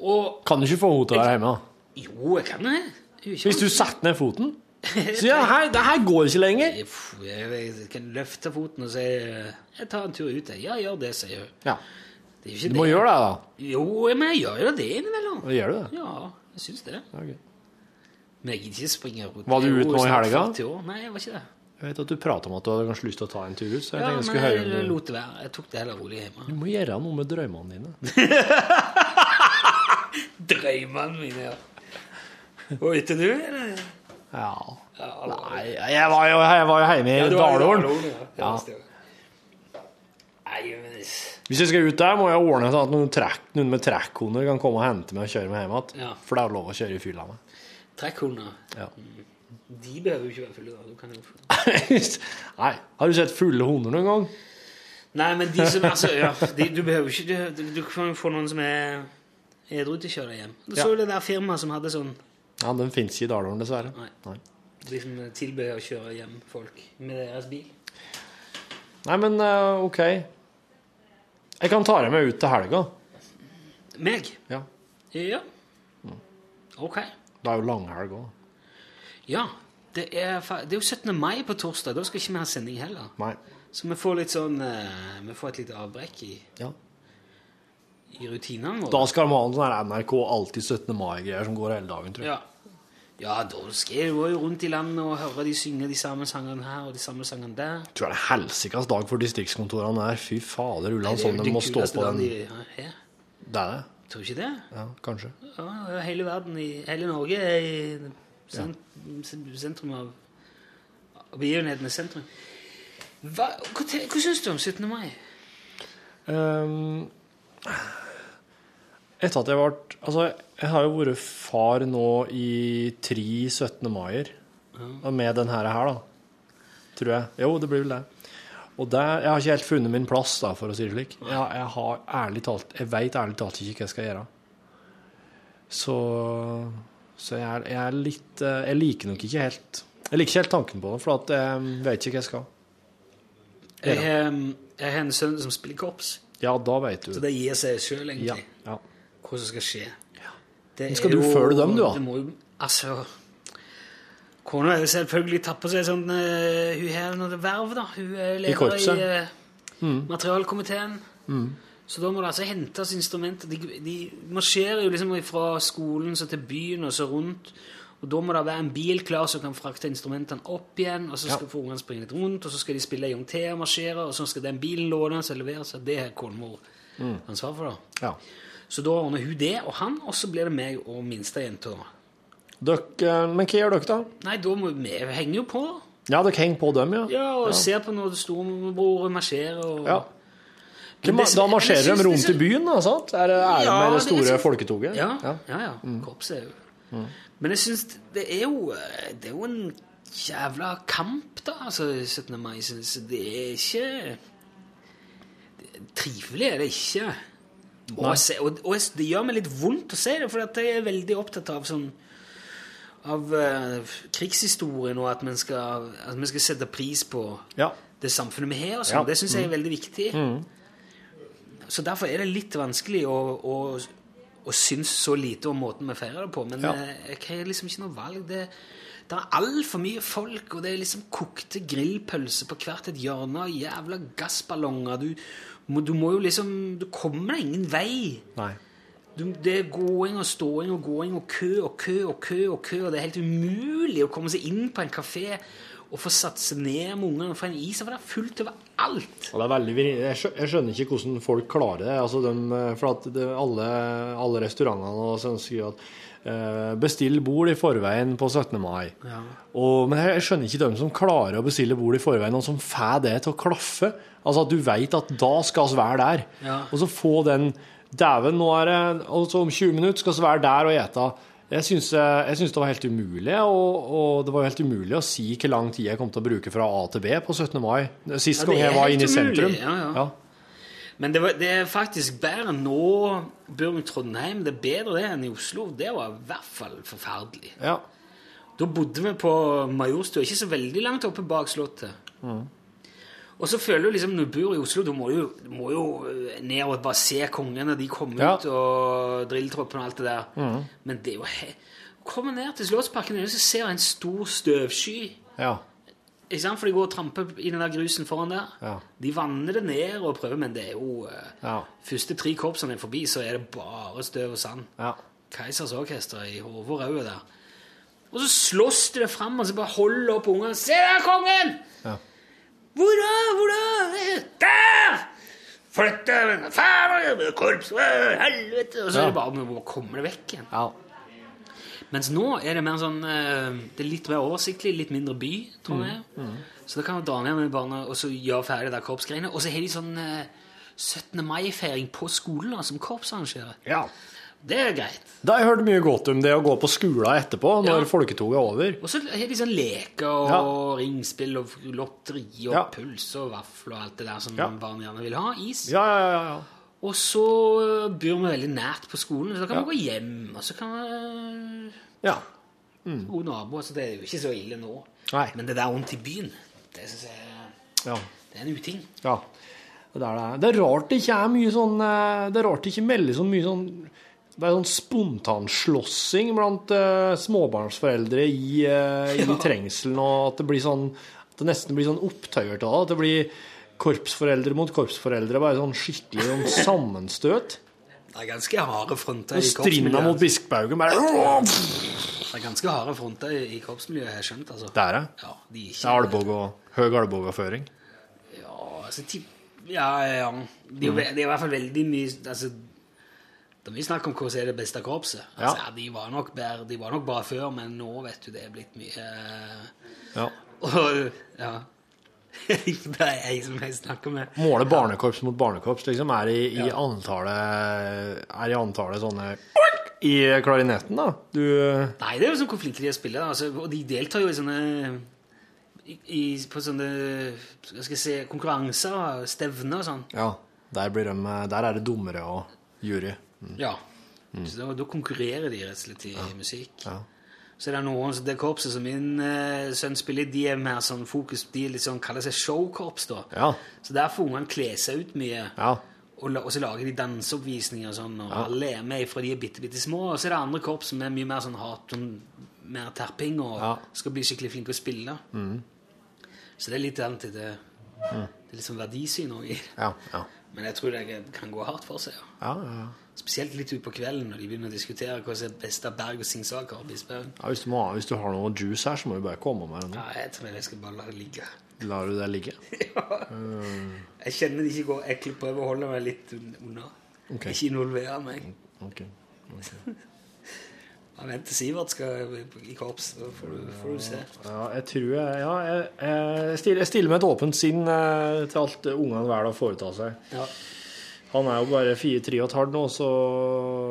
Og Kan du ikke få henne til å være hjemme? jo, jeg kan det. Hvis du setter ned foten [laughs] Sier ja, hei, det her går ikke lenger. Jeg, jeg, jeg kan løfte foten og si Jeg tar en tur ut. jeg. Ja, gjør det, sier hun. Ja. Det er jo ikke Du må gjøre det, da. Jo, men jeg gjør jo det innimellom. Da gjør du det. Ja, jeg syns det. Ok. Men jeg gidder ikke springe rundt. Var du Jeg er ute jo nå i snart helga? 40 år. Nei, jeg var ikke det. Jeg vet at du prater om at du hadde kanskje lyst til å ta en tur ut, så jeg Ja, tenkte jeg men skulle høre jeg om du lot det være. Jeg tok det heller rolig hjemme. Du må gjøre noe med drømmene dine. [laughs] Drømmene mine, ja. Og etter du, eller? Ja. Nei, jeg var jo, jeg var jo hjemme i du Dalålen. Ja. Ja. Ja, Hvis jeg skal ut der, må jeg ordne sånn at noen, trekk, noen med trekkhunder kan komme og hente meg og kjøre meg hjem igjen. Ja. For det er jo lov å kjøre i fylla med. trekkhunder, Ja. de behøver jo ikke være fulle. da. Du kan jo... [laughs] Nei. Har du sett fulle hunder noen gang? Nei, men de som altså, ja, de, Du behøver ikke Du, du kan jo få noen som er edru til å kjøre deg hjem. Du så Ja. jo det der firmaet som hadde sånn Ja, Den fins ikke i Dalålen, dessverre. Nei. Nei. De som tilbød å kjøre hjem folk med deres bil. Nei, men eh, OK. Jeg kan ta deg med ut til helga. Meg? Ja. Ja. Ok. Det er jo langhelg òg. Ja. Det er, det er jo 17. mai på torsdag. Da skal ikke vi ha sending heller. Nei. Så vi får litt sånn eh, Vi får et lite avbrekk i, Ja. I rutinene våre. Da skal de ha en sånn NRK Alltid 17. mai-greier som går hele dagen, tror jeg. Ja. ja, da skal jeg jo rundt i landet og høre de synge de samme sangene her og de samme sangene der. Jeg tror det er helsikas dag for distriktskontorene der. Fy fader, Ulland, sånn de må stå på den. de. Det er det. Tror du ikke det? Ja, kanskje. Ja, hele verden, i, hele Norge er i sent, sentrum av av begivenhetenes sentrum. Hva, hva, hva syns du om 17. mai? Ehm, etter at jeg ble Altså, jeg har jo vært far nå i tre 17. maier. Og Med den her, da. Tror jeg. Jo, det blir vel det. Og det, jeg har ikke helt funnet min plass, da, for å si det slik. Jeg, jeg har ærlig talt Jeg veit ærlig talt ikke hva jeg skal gjøre. Så Så jeg er, jeg er litt eh, Jeg liker nok ikke helt Jeg liker ikke helt tanken på det, for at jeg vet ikke hva jeg skal. Jeg, har- jeg har en sønn som spiller korps, Ja, da vet du. så det gir seg sjøl, Ja, ja. Hva som skal skje. Det skal er du følge dem, du, da? Det må Altså Kona er selvfølgelig på seg sånn eh, Hun har noe verv, da. Hun er leder i, korpset? eh, materialkomiteen. Så da må det altså hentes instrumenter. De, de marsjerer jo liksom fra skolen så til byen og så rundt. Og da må det være en bil klar som kan frakte instrumentene opp igjen. Og så skal Ja. få ungene springe litt rundt, og så skal de spille til og marsjere. Og så skal den bilen lånes og leveres. og Det har mm. ansvar for. da. ja. Så da ordner hun det og han, og så blir det meg og minstejenta. Eh, men hva gjør dere, da? Nei, da må vi henger jo på. Ja, dere henger på dem, ja? Ja, og ser på når storebror marsjerer. Og... Ja. Det- da marsjerer de det rundt i byen, da, sant? Er det, er Ja, med det det store så- folketoget? Ja, ja, ja. Korpset er jo Men jeg syns det er jo Det er jo en jævla kamp, da, altså 17. mai. Så det er ikke det- Trivelig er det ikke. Og, se, og, og det gjør meg litt vondt å se det, for jeg er veldig opptatt av sånn av uh, krigshistorien, og at vi skal, skal sette pris på Ja. det samfunnet vi har. Og sånn. Ja. Mm. Det syns jeg er veldig viktig. Så derfor er det litt vanskelig å, å, å, synes så lite om måten vi feirer det på. Men Ja. eh, jeg har liksom ikke noe valg. Det, det er altfor mye folk, og det er liksom kokte grillpølser på hvert et hjørne, og jævla gassballonger. Du, du må jo liksom Du kommer deg ingen vei. Nei. Du, det er gåing og ståing og gåing og kø og kø og kø og kø, og det er helt umulig å komme seg inn på en kafé og få satt seg ned med ungene og få en is, for det er fullt overalt. Og det er veldig, jeg, skjønner ikke hvordan folk klarer det. Altså de, for at det, alle, alle restaurantene og sånn skriver at eh, bestill bord i forveien på 17. mai. Og, men jeg, skjønner ikke dem som klarer å bestille bord i forveien, og som får det til å klaffe. Altså at du vet at da skal vi være der. Ja. Og så få den Dæven, nå er det Og så om 20 minutter skal vi være der og ete. Jeg syns, eh, det var helt umulig, og, og det var helt umulig å si hvor lang tid jeg kom til å bruke fra A til B på 17. mai. Sist Ja, gang jeg var inne i sentrum. umulig, ja, ja. Men det, var, det er faktisk bedre nå bor i Trondheim. Det er bedre det enn i Oslo. Det var i hvert fall forferdelig. Ja. Da bodde vi på Majorstua, ikke så veldig langt oppe bak Slottet. Og så føler du liksom, når du bor i Oslo, du må jo, du må jo eh, ned og bare se kongene, de kommer Ja. ut, og drilltroppen og alt det der. Men det er jo he Kommer ned til Slottsparken, og ser en stor støvsky. Ja. Ikke sant? For de går og tramper i den der grusen foran der. Ja. De vanner det ned og prøver, men det er jo eh, Ja. Første tre korpsene er forbi, så er det bare støv og sand. Ja. Keisers orkester i hodet og der. Og så slåss de det fram, og så bare holder opp ungene. Se der, kongen! Ja. Hvor da? Hvor da? Der! Flytt deg! Faen, korps! Helvete! Og så er det bare å komme det vekk igjen. ja. Mens nå er det mer sånn eh, Det er litt mer oversiktlig, litt mindre by, tror jeg. Mm, Så da kan du dra ned med barna og så gjøre ferdig der korpsgreiene. Og så har de sånn eh, 17. mai-feiring på skolen da, som korpsarrangerer. ja. Det er greit. Da har jeg hørt mye godt om det å gå på skolen etterpå, når Ja. folketoget er over. Og så har de sånn leker og Ja. ringspill og lotteri og Ja. puls og vafler og alt det der som barn gjerne vil ha. Is. Ja, ja, ja. ja. Og så bor vi veldig nært på skolen, så da kan Ja. vi gå hjem. Og så kan vi ja. gode naboer, så det er jo ikke så ille nå. Nei. Men det der rundt i byen, det syns jeg ja. det er en uting. ja. Det, er det. det er rart det ikke er mye sånn eh, Det er rart det ikke melder så mye sånn det er sånn spontanslåssing blant uh, småbarnsforeldre i, uh, i [laughs] trengselen, og at det blir sånn At det nesten blir sånn opptøyer til det. At det blir korpsforeldre mot korpsforeldre, var sånn skikkelig sånn sammenstøt. Det er ganske harde fronter i strinda mot Biskbaugen bare Det er ganske harde fronter i korpsmiljøet, korpsmiljøet, jeg skjønt, altså. Det er det? Ja, de er Det ikke er albog og høy albogføring. Ja, altså Ja, ja. Det er, de i hvert fall veldig mye altså, Det er mye snakk om hva som er det beste korpset. Altså, Ja. de, var nok bare, de var nok bra før, men nå vet du det er blitt mye eh, Ja. [laughs] Og ja [laughs] Det er jeg som jeg snakker med. Måle barnekorps mot barnekorps liksom er i, i antallet Er i antallet sånne i klarinetten, da. Du Nei, det er jo sånn hvor flinke de er å spille. da. Altså, og de deltar jo i sånne i, På sånne skal jeg si, konkurranser og stevner og sånn. Ja. Der, blir de, der er det dommere og jury. Ja. Så da, da konkurrerer de rett og slett i musikk. Ja. Så er det noen, så det korpset som min eh, sønn spiller, de er mer sånn fokus De er sånn, kaller seg showkorps, da. Ja. Så der får ungene kle seg ut mye. Ja. Og, la, og så lager de danseoppvisninger og sånn, og alle er med fra de er bitte, bitte små. Og så er det andre korps som er mye mer sånn hat, sånn, mer terping, og Ja. skal bli skikkelig flinke å spille. Så det er litt annet det. Det er sånn verdisyn òg i det. Ja. Ja. Men jeg tror det kan gå hardt for seg. ja. Ja, ja, ja. Spesielt litt utpå kvelden når de begynner å diskutere hva som er best av Berg og Singsaker ja hvis, du må, hvis du har noe juice her, så må du bare komme med det. Ja, jeg tror jeg skal bare la det ligge. Lar du det ligge? [laughs] Jeg kjenner det ikke går. Jeg prøver å holde meg litt unna. Okay. Ikke involvere meg. Ok. [laughs] Jeg venter Sivert skal i korps, så får du, får du se. Ja, jeg tror jeg Ja, jeg, jeg, stiller, jeg stiller med et åpent sinn eh, til alt ungene velger å foreta seg. Ja. Han er jo bare fire-tre og et halvt nå, så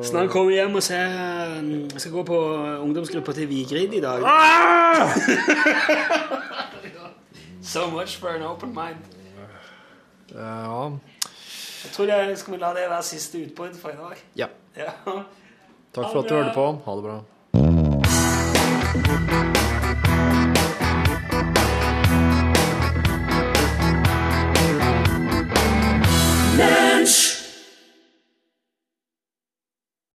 Snart kommer jeg hjem og ser um, Jeg skal gå på ungdomsgruppa til Vigrid i dag. Ah! [laughs] so much for an open mind. Ja Jeg tror jeg skal vi la det være siste utbrudd for i dag. Ja. ja. Takk for at du hørte på. Ha det bra. Love.